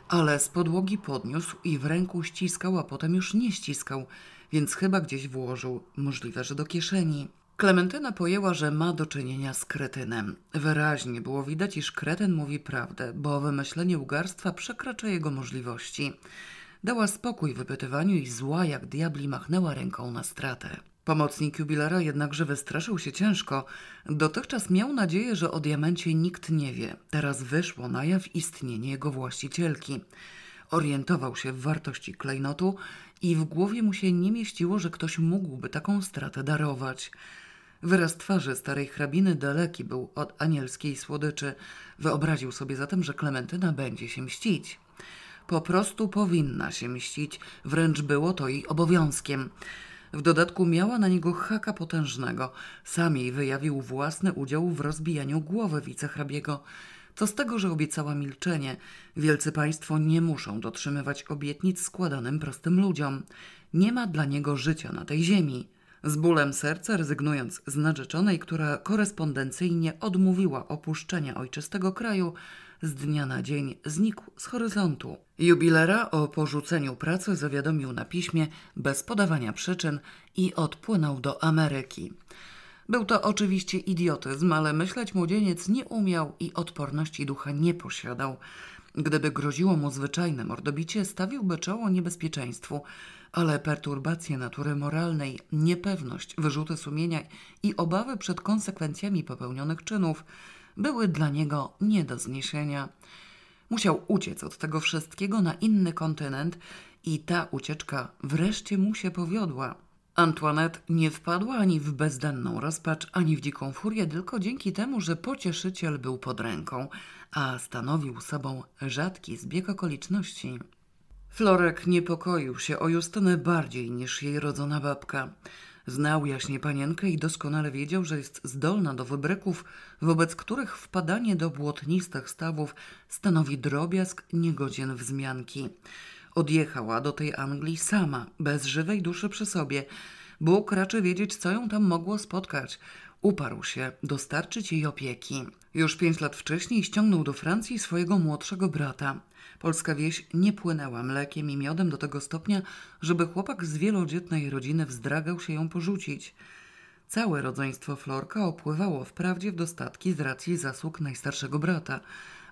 Ale z podłogi podniósł i w ręku ściskał, a potem już nie ściskał, więc chyba gdzieś włożył, możliwe, że do kieszeni. Klementyna pojęła, że ma do czynienia z kretynem. Wyraźnie było widać, iż kretyn mówi prawdę, bo wymyślenie ugarstwa przekracza jego możliwości. Dała spokój wypytywaniu i zła jak diabli machnęła ręką na stratę. Pomocnik jubilera jednakże wystraszył się ciężko. Dotychczas miał nadzieję, że o diamencie nikt nie wie. Teraz wyszło na jaw istnienie jego właścicielki. Orientował się w wartości klejnotu i w głowie mu się nie mieściło, że ktoś mógłby taką stratę darować. Wyraz twarzy starej hrabiny daleki był od anielskiej słodyczy. Wyobraził sobie zatem, że Klementyna będzie się mścić. Po prostu powinna się mścić, wręcz było to jej obowiązkiem. W dodatku miała na niego haka potężnego. Sam jej wyjawił własny udział w rozbijaniu głowy wicehrabiego. Co z tego, że obiecała milczenie? Wielcy państwo nie muszą dotrzymywać obietnic składanym prostym ludziom. Nie ma dla niego życia na tej ziemi. Z bólem serca, rezygnując z narzeczonej, która korespondencyjnie odmówiła opuszczenia ojczystego kraju, z dnia na dzień znikł z horyzontu. Jubilera o porzuceniu pracy zawiadomił na piśmie bez podawania przyczyn i odpłynął do Ameryki. Był to oczywiście idiotyzm, ale myśleć młodzieniec nie umiał i odporności ducha nie posiadał. Gdyby groziło mu zwyczajne mordobicie, stawiłby czoło niebezpieczeństwu, ale perturbacje natury moralnej, niepewność, wyrzuty sumienia i obawy przed konsekwencjami popełnionych czynów były dla niego nie do zniesienia. Musiał uciec od tego wszystkiego na inny kontynent i ta ucieczka wreszcie mu się powiodła. Antoinette nie wpadła ani w bezdenną rozpacz, ani w dziką furię, tylko dzięki temu, że pocieszyciel był pod ręką, a stanowił sobą rzadki zbieg okoliczności. Florek niepokoił się o Justynę bardziej niż jej rodzona babka. Znał jaśnie panienkę i doskonale wiedział, że jest zdolna do wybryków, wobec których wpadanie do błotnistych stawów stanowi drobiazg niegodzien wzmianki. Odjechała do tej Anglii sama, bez żywej duszy przy sobie. Bóg raczy wiedzieć, co ją tam mogło spotkać. Uparł się dostarczyć jej opieki. Już pięć lat wcześniej ściągnął do Francji swojego młodszego brata. Polska wieś nie płynęła mlekiem i miodem do tego stopnia, żeby chłopak z wielodzietnej rodziny wzdragał się ją porzucić. Całe rodzeństwo Florka opływało wprawdzie w dostatki z racji zasług najstarszego brata,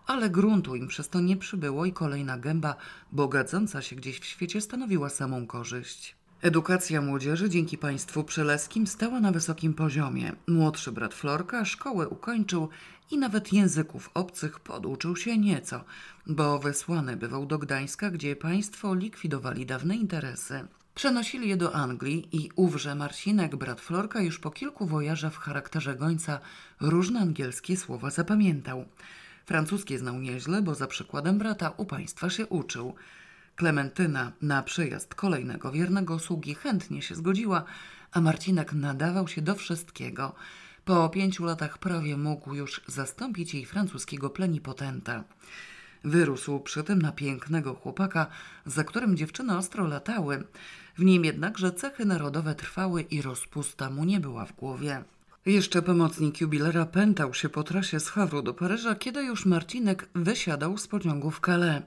ale gruntu im przez to nie przybyło i kolejna gęba, bogacąca się gdzieś w świecie, stanowiła samą korzyść. Edukacja młodzieży dzięki państwu przeleskim stała na wysokim poziomie. Młodszy brat Florka szkołę ukończył i nawet języków obcych poduczył się nieco, bo wysłany bywał do Gdańska, gdzie państwo likwidowali dawne interesy. Przenosili je do Anglii i ówrze Marcinek, brat Florka, już po kilku wojażach w charakterze gońca różne angielskie słowa zapamiętał. Francuskie znał nieźle, bo za przykładem brata u państwa się uczył – Klementyna na przyjazd kolejnego wiernego sługi chętnie się zgodziła, a Marcinek nadawał się do wszystkiego. Po pięciu latach prawie mógł już zastąpić jej francuskiego plenipotenta. Wyrósł przy tym na pięknego chłopaka, za którym dziewczyny ostro latały. W nim jednakże cechy narodowe trwały i rozpusta mu nie była w głowie. Jeszcze pomocnik jubilera pętał się po trasie z Hawru do Paryża, kiedy już Marcinek wysiadał z pociągu w Calais.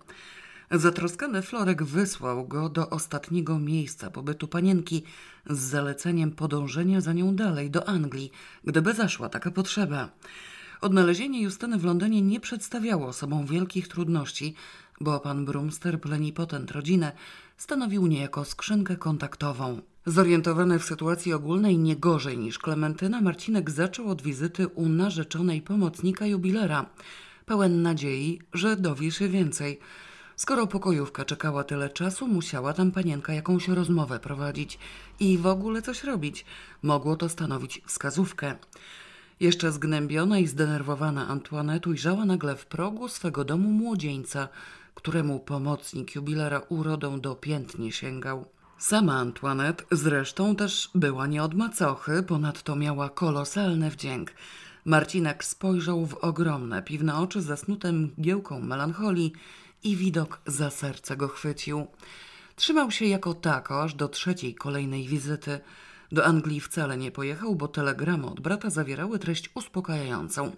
Zatroskany Florek wysłał go do ostatniego miejsca pobytu panienki z zaleceniem podążenia za nią dalej do Anglii, gdyby zaszła taka potrzeba. Odnalezienie Justyny w Londynie nie przedstawiało sobą wielkich trudności, bo pan Brumster, plenipotent rodzinę, stanowił niejako skrzynkę kontaktową. Zorientowany w sytuacji ogólnej nie gorzej niż Klementyna, Marcinek zaczął od wizyty u narzeczonej pomocnika jubilera, pełen nadziei, że dowie się więcej – Skoro pokojówka czekała tyle czasu, musiała tam panienka jakąś rozmowę prowadzić i w ogóle coś robić. Mogło to stanowić wskazówkę. Jeszcze zgnębiona i zdenerwowana Antoinette ujrzała nagle w progu swego domu młodzieńca, któremu pomocnik jubilera urodą do pięt nie sięgał. Sama Antoinette zresztą też była nie od macochy, ponadto miała kolosalny wdzięk. Marcinek spojrzał w ogromne, piwne oczy zasnute mgiełką melancholii i widok za serce go chwycił. Trzymał się jako tako aż do trzeciej kolejnej wizyty. Do Anglii wcale nie pojechał, bo telegramy od brata zawierały treść uspokajającą.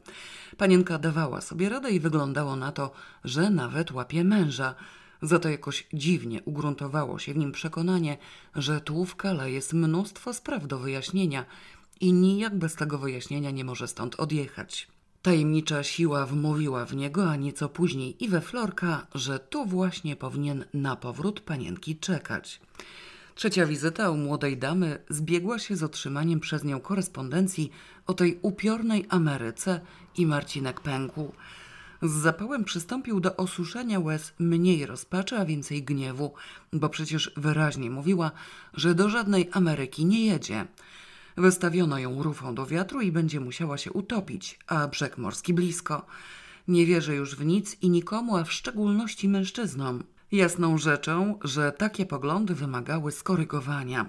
Panienka dawała sobie radę i wyglądało na to, że nawet łapie męża. Za to jakoś dziwnie ugruntowało się w nim przekonanie, że tu w Kale jest mnóstwo spraw do wyjaśnienia i nijak bez tego wyjaśnienia nie może stąd odjechać. Tajemnicza siła wmówiła w niego, a nieco później i we Florka, że tu właśnie powinien na powrót panienki czekać. Trzecia wizyta u młodej damy zbiegła się z otrzymaniem przez nią korespondencji o tej upiornej Ameryce i Marcinek pękł. Z zapałem przystąpił do osuszenia łez mniej rozpaczy, a więcej gniewu, bo przecież wyraźnie mówiła, że do żadnej Ameryki nie jedzie. Wystawiono ją rufą do wiatru i będzie musiała się utopić, a brzeg morski blisko. Nie wierzę już w nic i nikomu, a w szczególności mężczyznom. Jasną rzeczą, że takie poglądy wymagały skorygowania.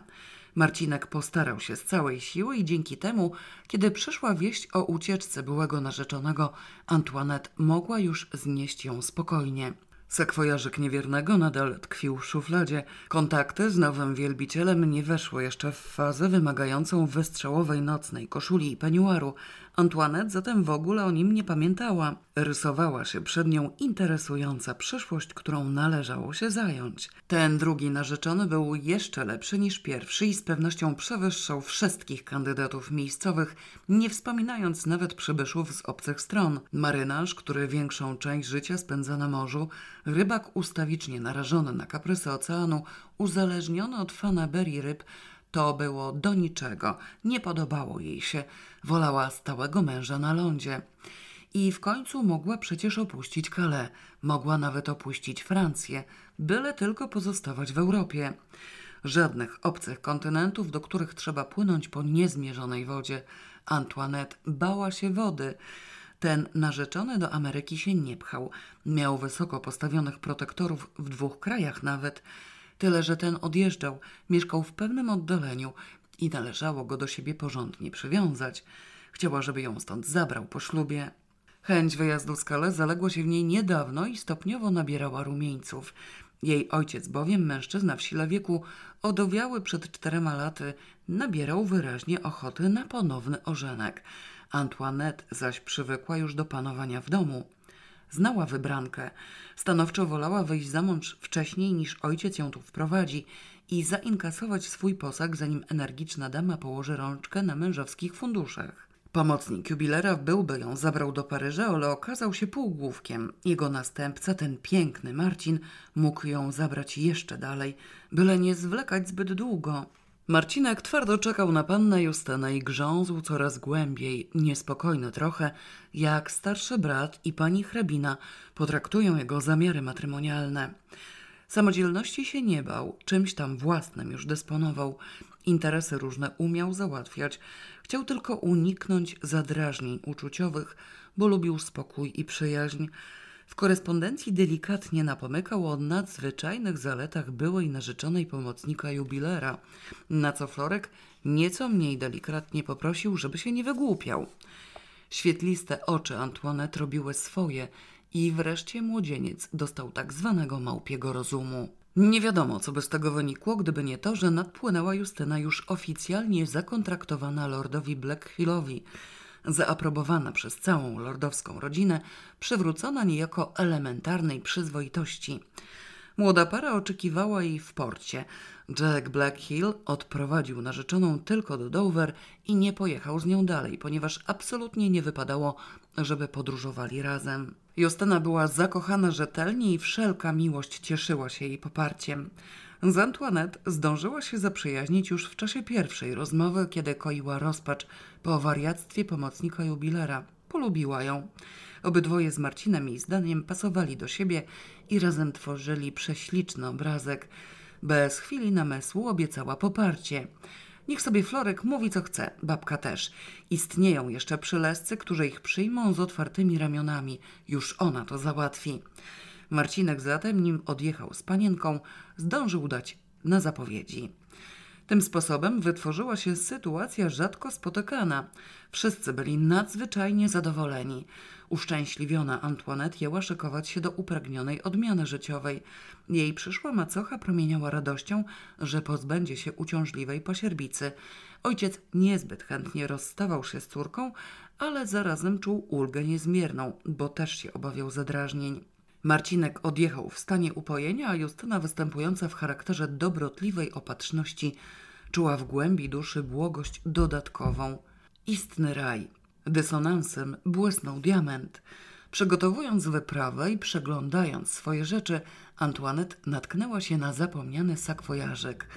Marcinek postarał się z całej siły i dzięki temu, kiedy przyszła wieść o ucieczce byłego narzeczonego, Antoinette mogła już znieść ją spokojnie. Sekwojarzyk niewiernego nadal tkwił w szufladzie. Kontakty z nowym wielbicielem nie weszły jeszcze w fazę wymagającą wystrzałowej nocnej koszuli i peniuaru. Antoinette zatem w ogóle o nim nie pamiętała. Rysowała się przed nią interesująca przyszłość, którą należało się zająć. Ten drugi narzeczony był jeszcze lepszy niż pierwszy i z pewnością przewyższał wszystkich kandydatów miejscowych, nie wspominając nawet przybyszów z obcych stron. Marynarz, który większą część życia spędza na morzu, rybak ustawicznie narażony na kaprysy oceanu, uzależniony od fanaberii ryb, to było do niczego, nie podobało jej się, wolała stałego męża na lądzie. I w końcu mogła przecież opuścić Calais, mogła nawet opuścić Francję, byle tylko pozostawać w Europie. Żadnych obcych kontynentów, do których trzeba płynąć po niezmierzonej wodzie. Antoinette bała się wody. Ten narzeczony do Ameryki się nie pchał. Miał wysoko postawionych protektorów w dwóch krajach nawet. Tyle, że ten odjeżdżał, mieszkał w pewnym oddaleniu i należało go do siebie porządnie przywiązać. Chciała, żeby ją stąd zabrał po ślubie. Chęć wyjazdu z Kale zaległa się w niej niedawno i stopniowo nabierała rumieńców. Jej ojciec bowiem, mężczyzna w sile wieku, odowiały przed czterema laty, nabierał wyraźnie ochoty na ponowny ożenek. Antoinette zaś przywykła już do panowania w domu. Znała wybrankę. Stanowczo wolała wyjść za mąż wcześniej niż ojciec ją tu wprowadzi i zainkasować swój posag, zanim energiczna dama położy rączkę na mężowskich funduszach. Pomocnik jubilera byłby ją zabrał do Paryża, ale okazał się półgłówkiem. Jego następca, ten piękny Marcin, mógł ją zabrać jeszcze dalej, byle nie zwlekać zbyt długo. Marcinek twardo czekał na pannę Justynę i grzązł coraz głębiej, niespokojny trochę, jak starszy brat i pani hrabina potraktują jego zamiary matrymonialne. Samodzielności się nie bał, czymś tam własnym już dysponował, interesy różne umiał załatwiać, chciał tylko uniknąć zadrażnień uczuciowych, bo lubił spokój i przyjaźń. W korespondencji delikatnie napomykał o nadzwyczajnych zaletach byłej narzeczonej pomocnika jubilera, na co Florek nieco mniej delikatnie poprosił, żeby się nie wygłupiał. Świetliste oczy Antoinette robiły swoje i wreszcie młodzieniec dostał tak zwanego małpiego rozumu. Nie wiadomo, co by z tego wynikło, gdyby nie to, że nadpłynęła Justyna już oficjalnie zakontraktowana lordowi Blackhillowi, zaaprobowana przez całą lordowską rodzinę, przywrócona niejako elementarnej przyzwoitości. Młoda para oczekiwała jej w porcie. Jack Blackhill odprowadził narzeczoną tylko do Dover i nie pojechał z nią dalej, ponieważ absolutnie nie wypadało, żeby podróżowali razem. Justyna była zakochana rzetelnie i wszelka miłość cieszyła się jej poparciem. Z Antoinette zdążyła się zaprzyjaźnić już w czasie pierwszej rozmowy, kiedy koiła rozpacz po wariactwie pomocnika jubilera. Polubiła ją. Obydwoje z Marcinem i zdaniem pasowali do siebie i razem tworzyli prześliczny obrazek. Bez chwili namysłu obiecała poparcie. Niech sobie Florek mówi co chce, babka też. Istnieją jeszcze przylescy, którzy ich przyjmą z otwartymi ramionami. Już ona to załatwi. Marcinek zatem, nim odjechał z panienką, zdążył dać na zapowiedzi. Tym sposobem wytworzyła się sytuacja rzadko spotykana. Wszyscy byli nadzwyczajnie zadowoleni. Uszczęśliwiona Antoinette jęła szykować się do upragnionej odmiany życiowej. Jej przyszła macocha promieniała radością, że pozbędzie się uciążliwej pasierbicy. Ojciec niezbyt chętnie rozstawał się z córką, ale zarazem czuł ulgę niezmierną, bo też się obawiał zadrażnień. Marcinek odjechał w stanie upojenia, a Justyna występująca w charakterze dobrotliwej opatrzności czuła w głębi duszy błogość dodatkową. Istny raj. Dysonansem błysnął diament. Przygotowując wyprawę i przeglądając swoje rzeczy, Antoinette natknęła się na zapomniany sakwojażek.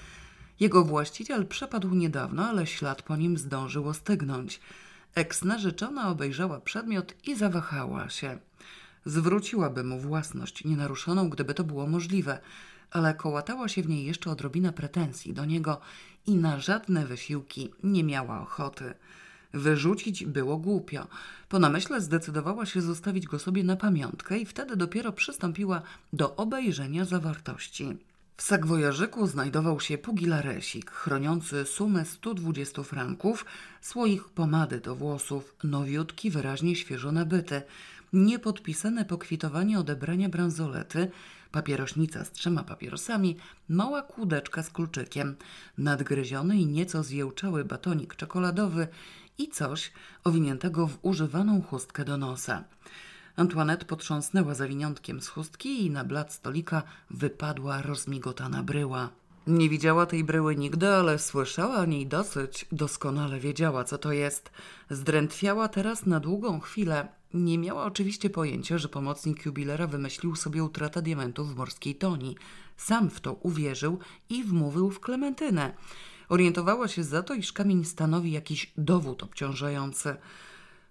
Jego właściciel przepadł niedawno, ale ślad po nim zdążył ostygnąć. Eks-narzeczona obejrzała przedmiot i zawahała się. Zwróciłaby mu własność nienaruszoną, gdyby to było możliwe, ale kołatała się w niej jeszcze odrobina pretensji do niego i na żadne wysiłki nie miała ochoty. Wyrzucić było głupio. Po namyśle zdecydowała się zostawić go sobie na pamiątkę i wtedy dopiero przystąpiła do obejrzenia zawartości. W sakwojarzyku znajdował się pugilaresik chroniący sumę 120 franków, słoik pomady do włosów, nowiutki, wyraźnie świeżo nabyty, niepodpisane pokwitowanie odebrania bransolety, papierośnica z trzema papierosami, mała kłódeczka z kluczykiem, nadgryziony i nieco zjełczały batonik czekoladowy i coś owiniętego w używaną chustkę do nosa. Antoinette potrząsnęła zawiniątkiem z chustki i na blat stolika wypadła rozmigotana bryła. Nie widziała tej bryły nigdy, ale słyszała o niej dosyć. Doskonale wiedziała, co to jest. Zdrętwiała teraz na długą chwilę. Nie miała oczywiście pojęcia, że pomocnik jubilera wymyślił sobie utratę diamentów w morskiej toni. Sam w to uwierzył i wmówił w Klementynę. Orientowała się za to, iż kamień stanowi jakiś dowód obciążający.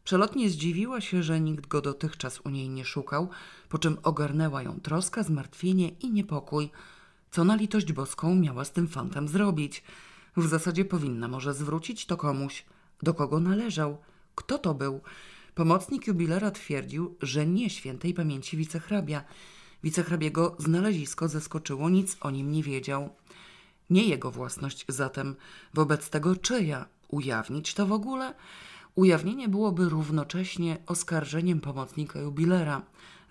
Przelotnie zdziwiła się, że nikt go dotychczas u niej nie szukał, po czym ogarnęła ją troska, zmartwienie i niepokój. Co na litość boską miała z tym fantem zrobić? W zasadzie powinna może zwrócić to komuś. Do kogo należał? Kto to był? Pomocnik jubilera twierdził, że nie świętej pamięci wicehrabia. Wicehrabiego znalezisko zaskoczyło, nic o nim nie wiedział. Nie jego własność zatem, wobec tego czyja? Ujawnić to w ogóle? Ujawnienie byłoby równocześnie oskarżeniem pomocnika jubilera.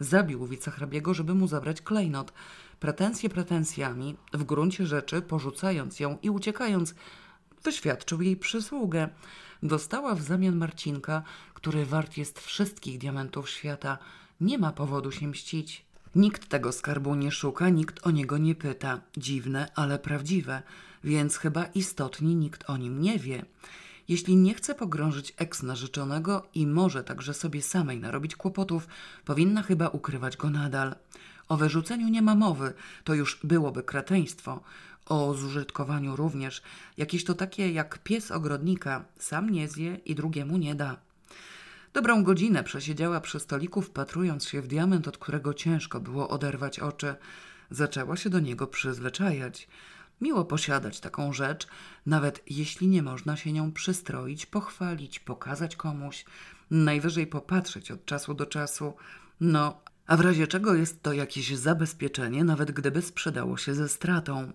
Zabił wicehrabiego, żeby mu zabrać klejnot. Pretensje pretensjami, w gruncie rzeczy porzucając ją i uciekając, wyświadczył jej przysługę. Dostała w zamian Marcinka, który wart jest wszystkich diamentów świata. Nie ma powodu się mścić. Nikt tego skarbu nie szuka, nikt o niego nie pyta. Dziwne, ale prawdziwe, więc chyba istotnie nikt o nim nie wie. Jeśli nie chce pogrążyć eks-narzeczonego i może także sobie samej narobić kłopotów, powinna chyba ukrywać go nadal. O wyrzuceniu nie ma mowy, to już byłoby kreteństwo. O zużytkowaniu również, jakieś to takie jak pies ogrodnika, sam nie zje i drugiemu nie da. Dobrą godzinę przesiedziała przy stoliku, wpatrując się w diament, od którego ciężko było oderwać oczy. Zaczęła się do niego przyzwyczajać. Miło posiadać taką rzecz, nawet jeśli nie można się nią przystroić, pochwalić, pokazać komuś, najwyżej popatrzeć od czasu do czasu. No, a w razie czego jest to jakieś zabezpieczenie, nawet gdyby sprzedało się ze stratą.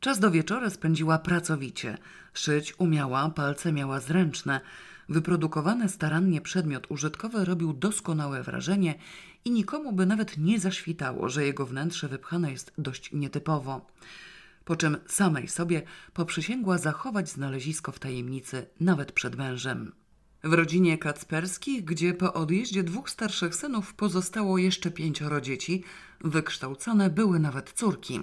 Czas do wieczora spędziła pracowicie. Szyć umiała, palce miała zręczne. Wyprodukowany starannie przedmiot użytkowy robił doskonałe wrażenie i nikomu by nawet nie zaświtało, że jego wnętrze wypchane jest dość nietypowo. Po czym samej sobie poprzysięgła zachować znalezisko w tajemnicy nawet przed mężem. W rodzinie Kacperskich, gdzie po odjeździe dwóch starszych synów pozostało jeszcze pięcioro dzieci, wykształcone były nawet córki.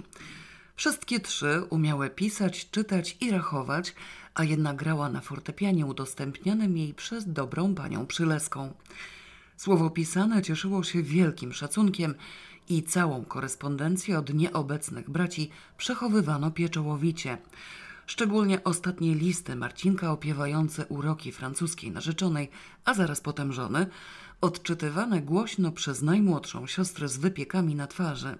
Wszystkie trzy umiały pisać, czytać i rachować, a jedna grała na fortepianie udostępnionym jej przez dobrą panią Przyleską. Słowo pisane cieszyło się wielkim szacunkiem i całą korespondencję od nieobecnych braci przechowywano pieczołowicie. Szczególnie ostatnie listy Marcinka opiewające uroki francuskiej narzeczonej, a zaraz potem żony, odczytywane głośno przez najmłodszą siostrę z wypiekami na twarzy.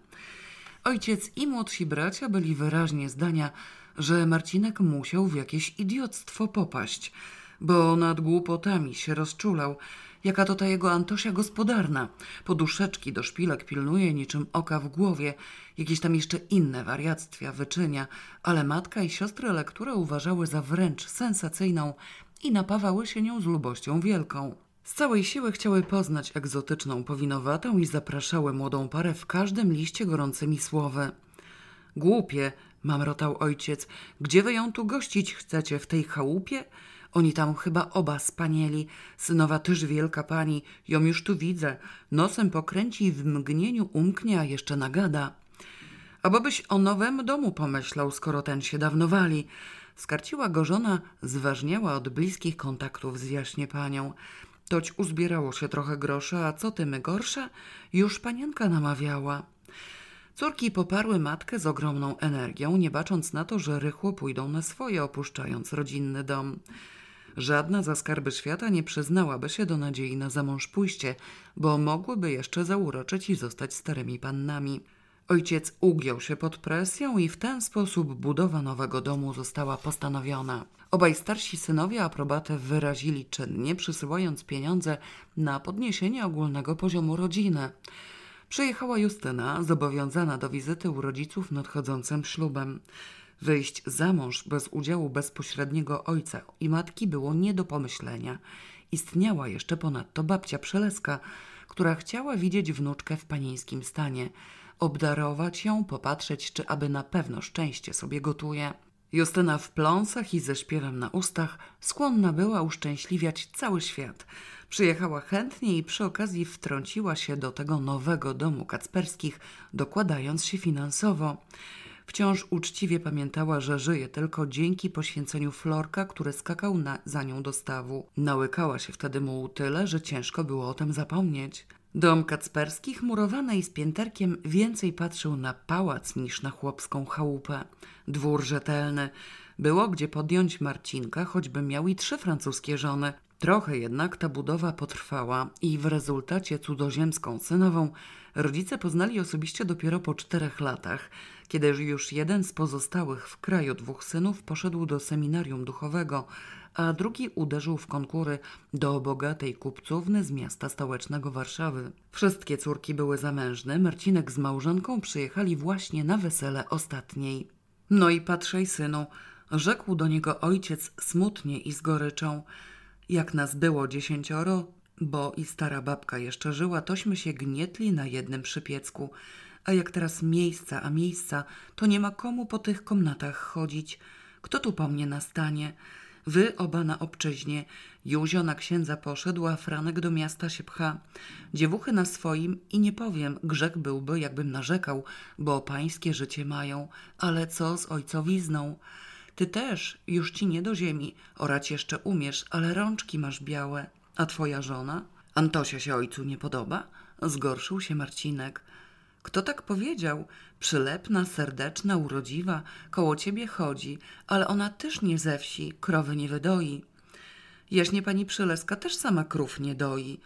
Ojciec i młodsi bracia byli wyraźnie zdania, że Marcinek musiał w jakieś idiotstwo popaść, bo nad głupotami się rozczulał, jaka to ta jego Antosia gospodarna. Poduszeczki do szpilek pilnuje niczym oka w głowie, jakieś tam jeszcze inne wariactwia wyczynia, ale matka i siostry lekturę uważały za wręcz sensacyjną i napawały się nią z lubością wielką. Z całej siły chciały poznać egzotyczną powinowatą i zapraszały młodą parę w każdym liście gorącymi słowy. Głupie, Mamrotał ojciec. Gdzie wy ją tu gościć chcecie? W tej chałupie? Oni tam chyba oba spanieli. Synowa tyż wielka pani, ją już tu widzę. Nosem pokręci i w mgnieniu umknie, a jeszcze nagada. Abobyś o nowym domu pomyślał, skoro ten się dawno wali. Skarciła go żona, zważniała od bliskich kontaktów z jaśnie panią. Toć uzbierało się trochę grosza, a co ty my gorsza? Już panienka namawiała. Córki poparły matkę z ogromną energią, nie bacząc na to, że rychło pójdą na swoje, opuszczając rodzinny dom. Żadna za skarby świata nie przyznałaby się do nadziei na zamąż pójście, bo mogłyby jeszcze zauroczyć i zostać starymi pannami. Ojciec ugiął się pod presją i w ten sposób budowa nowego domu została postanowiona. Obaj starsi synowie aprobatę wyrazili czynnie, przysyłając pieniądze na podniesienie ogólnego poziomu rodziny. Przyjechała Justyna, zobowiązana do wizyty u rodziców nadchodzącym ślubem. Wyjść za mąż bez udziału bezpośredniego ojca i matki było nie do pomyślenia. Istniała jeszcze ponadto babcia Przeleska, która chciała widzieć wnuczkę w panieńskim stanie, obdarować ją, popatrzeć, czy aby na pewno szczęście sobie gotuje. Justyna w pląsach i ze śpiewem na ustach skłonna była uszczęśliwiać cały świat. Przyjechała chętnie i przy okazji wtrąciła się do tego nowego domu kacperskich, dokładając się finansowo. Wciąż uczciwie pamiętała, że żyje tylko dzięki poświęceniu Florka, który skakał na, za nią do stawu. Nałykała się wtedy mu tyle, że ciężko było o tym zapomnieć. Dom Kacperskich, murowany i z pięterkiem, więcej patrzył na pałac niż na chłopską chałupę. Dwór rzetelny. Było gdzie podjąć Marcinka, choćby miał i trzy francuskie żony. Trochę jednak ta budowa potrwała i w rezultacie cudzoziemską synową rodzice poznali osobiście dopiero po czterech latach, kiedy już jeden z pozostałych w kraju dwóch synów poszedł do seminarium duchowego, a drugi uderzył w konkury do bogatej kupcówny z miasta stołecznego Warszawy. Wszystkie córki były zamężne, Marcinek z małżonką przyjechali właśnie na wesele ostatniej. No i patrzej, synu, rzekł do niego ojciec smutnie i z goryczą. Jak nas było dziesięcioro, bo i stara babka jeszcze żyła, tośmy się gnietli na jednym przypiecku. A jak teraz miejsca, a miejsca, to nie ma komu po tych komnatach chodzić. Kto tu po mnie nastanie? Wy oba na obczyźnie. Józio na księdza poszedł, a Franek do miasta się pcha. Dziewuchy na swoim i nie powiem, grzech byłby, jakbym narzekał, bo pańskie życie mają. Ale co z ojcowizną? Ty też, już ci nie do ziemi. Orać jeszcze umiesz, ale rączki masz białe. A twoja żona? Antosia się ojcu nie podoba? Zgorszył się Marcinek. Kto tak powiedział? Przylepna, serdeczna, urodziwa, koło ciebie chodzi, ale ona też nie ze wsi, krowy nie wydoi. Jaśnie pani Przyleska też sama krów nie doi.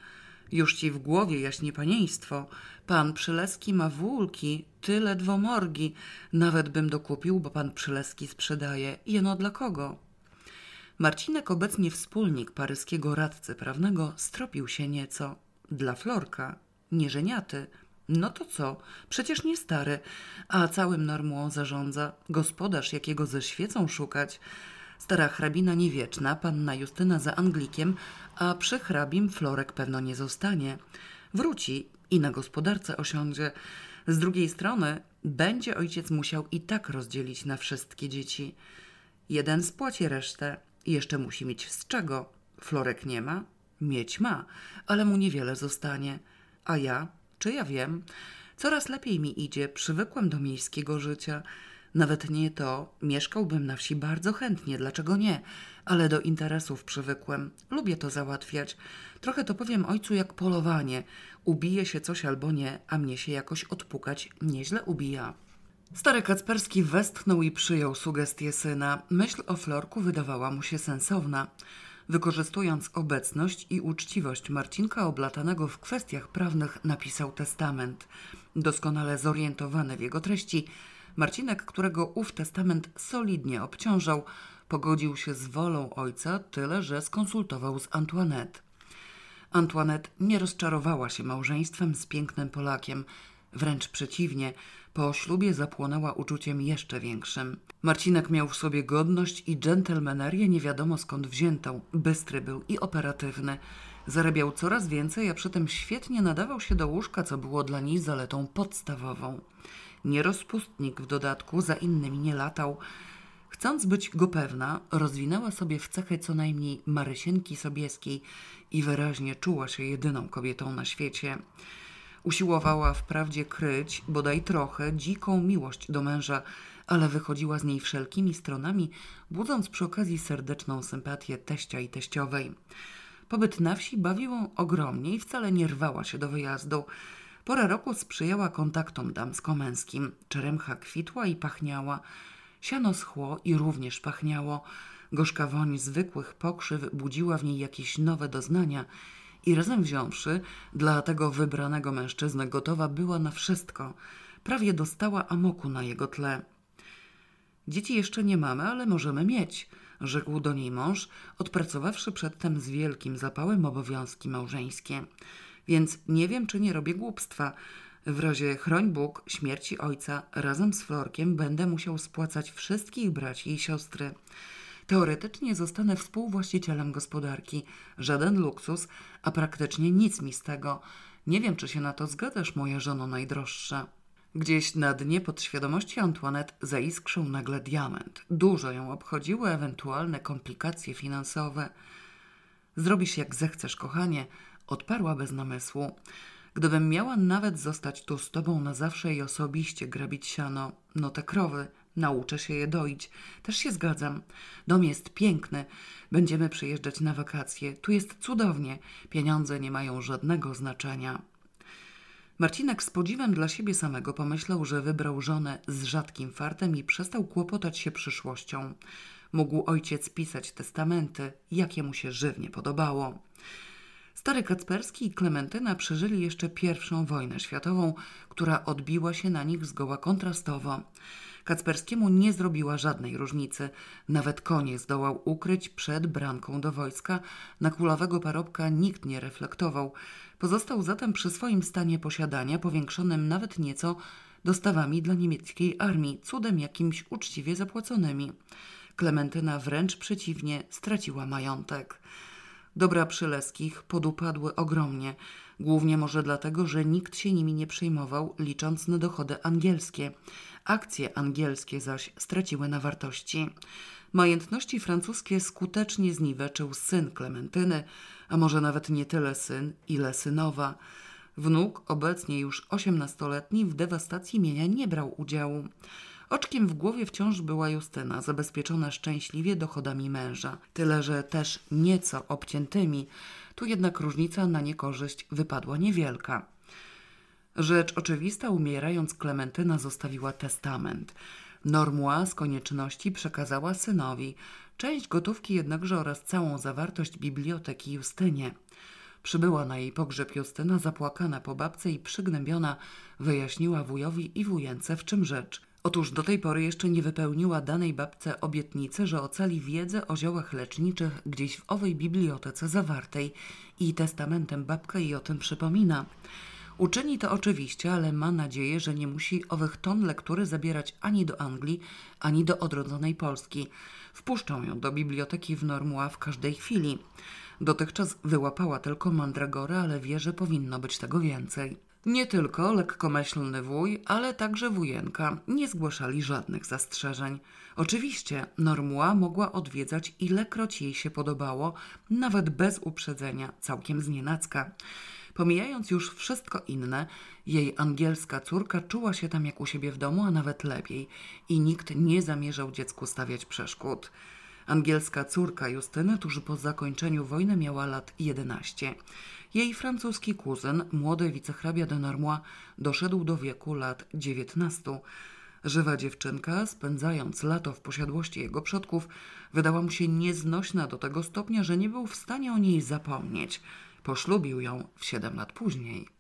Już ci w głowie jaśnie panieństwo. Pan Przyleski ma wólki, ty ledwo morgi. Nawet bym dokupił, bo pan Przyleski sprzedaje. Jeno dla kogo? Marcinek, obecnie wspólnik paryskiego radcy prawnego, stropił się nieco. Dla Florka, nieżeniaty, no to co? Przecież nie stary, a całym normą zarządza gospodarz, jakiego ze świecą szukać. Stara hrabina niewieczna, panna Justyna za Anglikiem, a przy hrabim Florek pewno nie zostanie. Wróci i na gospodarce osiądzie. Z drugiej strony będzie ojciec musiał i tak rozdzielić na wszystkie dzieci. Jeden spłaci resztę jeszcze musi mieć z czego. Florek nie ma, mieć ma, ale mu niewiele zostanie. A ja czy ja wiem? Coraz lepiej mi idzie, przywykłem do miejskiego życia. Nawet nie to, mieszkałbym na wsi bardzo chętnie, dlaczego nie? Ale do interesów przywykłem. Lubię to załatwiać. Trochę to powiem ojcu jak polowanie. Ubije się coś albo nie, a mnie się jakoś odpukać nieźle ubija. Stary Kacperski westchnął i przyjął sugestię syna. Myśl o Florku wydawała mu się sensowna. Wykorzystując obecność i uczciwość Marcinka oblatanego w kwestiach prawnych napisał testament. Doskonale zorientowany w jego treści, Marcinek, którego ów testament solidnie obciążał, pogodził się z wolą ojca, tyle że skonsultował z Antoinette. Antoinette nie rozczarowała się małżeństwem z pięknym Polakiem, wręcz przeciwnie, po ślubie zapłonęła uczuciem jeszcze większym. Marcinek miał w sobie godność i dżentelmenerię nie wiadomo skąd wziętą. Bystry był i operatywny. Zarabiał coraz więcej, a przy tym świetnie nadawał się do łóżka, co było dla niej zaletą podstawową. nie rozpustnik w dodatku, za innymi nie latał. Chcąc być go pewna, rozwinęła sobie w cechę co najmniej Marysienki Sobieskiej i wyraźnie czuła się jedyną kobietą na świecie. Usiłowała wprawdzie kryć, bodaj trochę, dziką miłość do męża, ale wychodziła z niej wszelkimi stronami, budząc przy okazji serdeczną sympatię teścia i teściowej. Pobyt na wsi bawił ją ogromnie i wcale nie rwała się do wyjazdu. Pora roku sprzyjała kontaktom damsko-męskim. Czeremcha kwitła i pachniała. Siano schło i również pachniało. Gorzka woń zwykłych pokrzyw budziła w niej jakieś nowe doznania i razem wziąwszy, dla tego wybranego mężczyzny gotowa była na wszystko. Prawie dostała amoku na jego tle. Dzieci jeszcze nie mamy, ale możemy mieć, rzekł do niej mąż, odpracowawszy przedtem z wielkim zapałem obowiązki małżeńskie. Więc nie wiem, czy nie robię głupstwa. W razie chroń Bóg śmierci ojca razem z Florkiem będę musiał spłacać wszystkich braci i siostry. Teoretycznie zostanę współwłaścicielem gospodarki. Żaden luksus, a praktycznie nic mi z tego. Nie wiem, czy się na to zgadzasz, moja żono najdroższa. Gdzieś na dnie podświadomości Antoinette zaiskrzył nagle diament. Dużo ją obchodziły ewentualne komplikacje finansowe. Zrobisz jak zechcesz, kochanie, odparła bez namysłu. Gdybym miała nawet zostać tu z tobą na zawsze i osobiście grabić siano, no te krowy, nauczę się je doić. Też się zgadzam. Dom jest piękny. Będziemy przyjeżdżać na wakacje. Tu jest cudownie. Pieniądze nie mają żadnego znaczenia. Marcinek z podziwem dla siebie samego pomyślał, że wybrał żonę z rzadkim fartem i przestał kłopotać się przyszłością. Mógł ojciec pisać testamenty, jakie mu się żywnie podobało. Stary Kacperski i Klementyna przeżyli jeszcze pierwszą wojnę światową, która odbiła się na nich zgoła kontrastowo. Kacperskiemu nie zrobiła żadnej różnicy. Nawet konie zdołał ukryć przed branką do wojska. Na kulawego parobka nikt nie reflektował. Pozostał zatem przy swoim stanie posiadania, powiększonym nawet nieco dostawami dla niemieckiej armii, cudem jakimś uczciwie zapłaconymi. Klementyna wręcz przeciwnie, straciła majątek. Dobra Przyleskich podupadły ogromnie, głównie może dlatego, że nikt się nimi nie przejmował, licząc na dochody angielskie. Akcje angielskie zaś straciły na wartości. Majątności francuskie skutecznie zniweczył syn Klementyny, a może nawet nie tyle syn, ile synowa. Wnuk, obecnie już osiemnastoletni, w dewastacji mienia nie brał udziału. Oczkiem w głowie wciąż była Justyna, zabezpieczona szczęśliwie dochodami męża, tyle że też nieco obciętymi. Tu jednak różnica na niekorzyść wypadła niewielka. Rzecz oczywista, umierając Klementyna zostawiła testament. Normua z konieczności przekazała synowi, część gotówki jednakże oraz całą zawartość biblioteki Justynie. Przybyła na jej pogrzeb Justyna, zapłakana po babce i przygnębiona, wyjaśniła wujowi i wujence w czym rzecz. Otóż do tej pory jeszcze nie wypełniła danej babce obietnicy, że ocali wiedzę o ziołach leczniczych gdzieś w owej bibliotece zawartej i testamentem babka jej o tym przypomina. Uczyni to oczywiście, ale ma nadzieję, że nie musi owych ton lektury zabierać ani do Anglii, ani do odrodzonej Polski. Wpuszczą ją do biblioteki w Normua w każdej chwili. Dotychczas wyłapała tylko mandragorę, ale wie, że powinno być tego więcej. Nie tylko lekkomyślny wuj, ale także wujenka nie zgłaszali żadnych zastrzeżeń. Oczywiście Normua mogła odwiedzać ilekroć jej się podobało, nawet bez uprzedzenia, całkiem znienacka. Pomijając już wszystko inne, jej angielska córka czuła się tam jak u siebie w domu, a nawet lepiej i nikt nie zamierzał dziecku stawiać przeszkód. Angielska córka Justyny tuż po zakończeniu wojny miała lat 11. Jej francuski kuzyn, młody wicehrabia de Normois, doszedł do wieku lat 19. Żywa dziewczynka, spędzając lato w posiadłości jego przodków, wydała mu się nieznośna do tego stopnia, że nie był w stanie o niej zapomnieć. Poślubił ją w siedem lat później.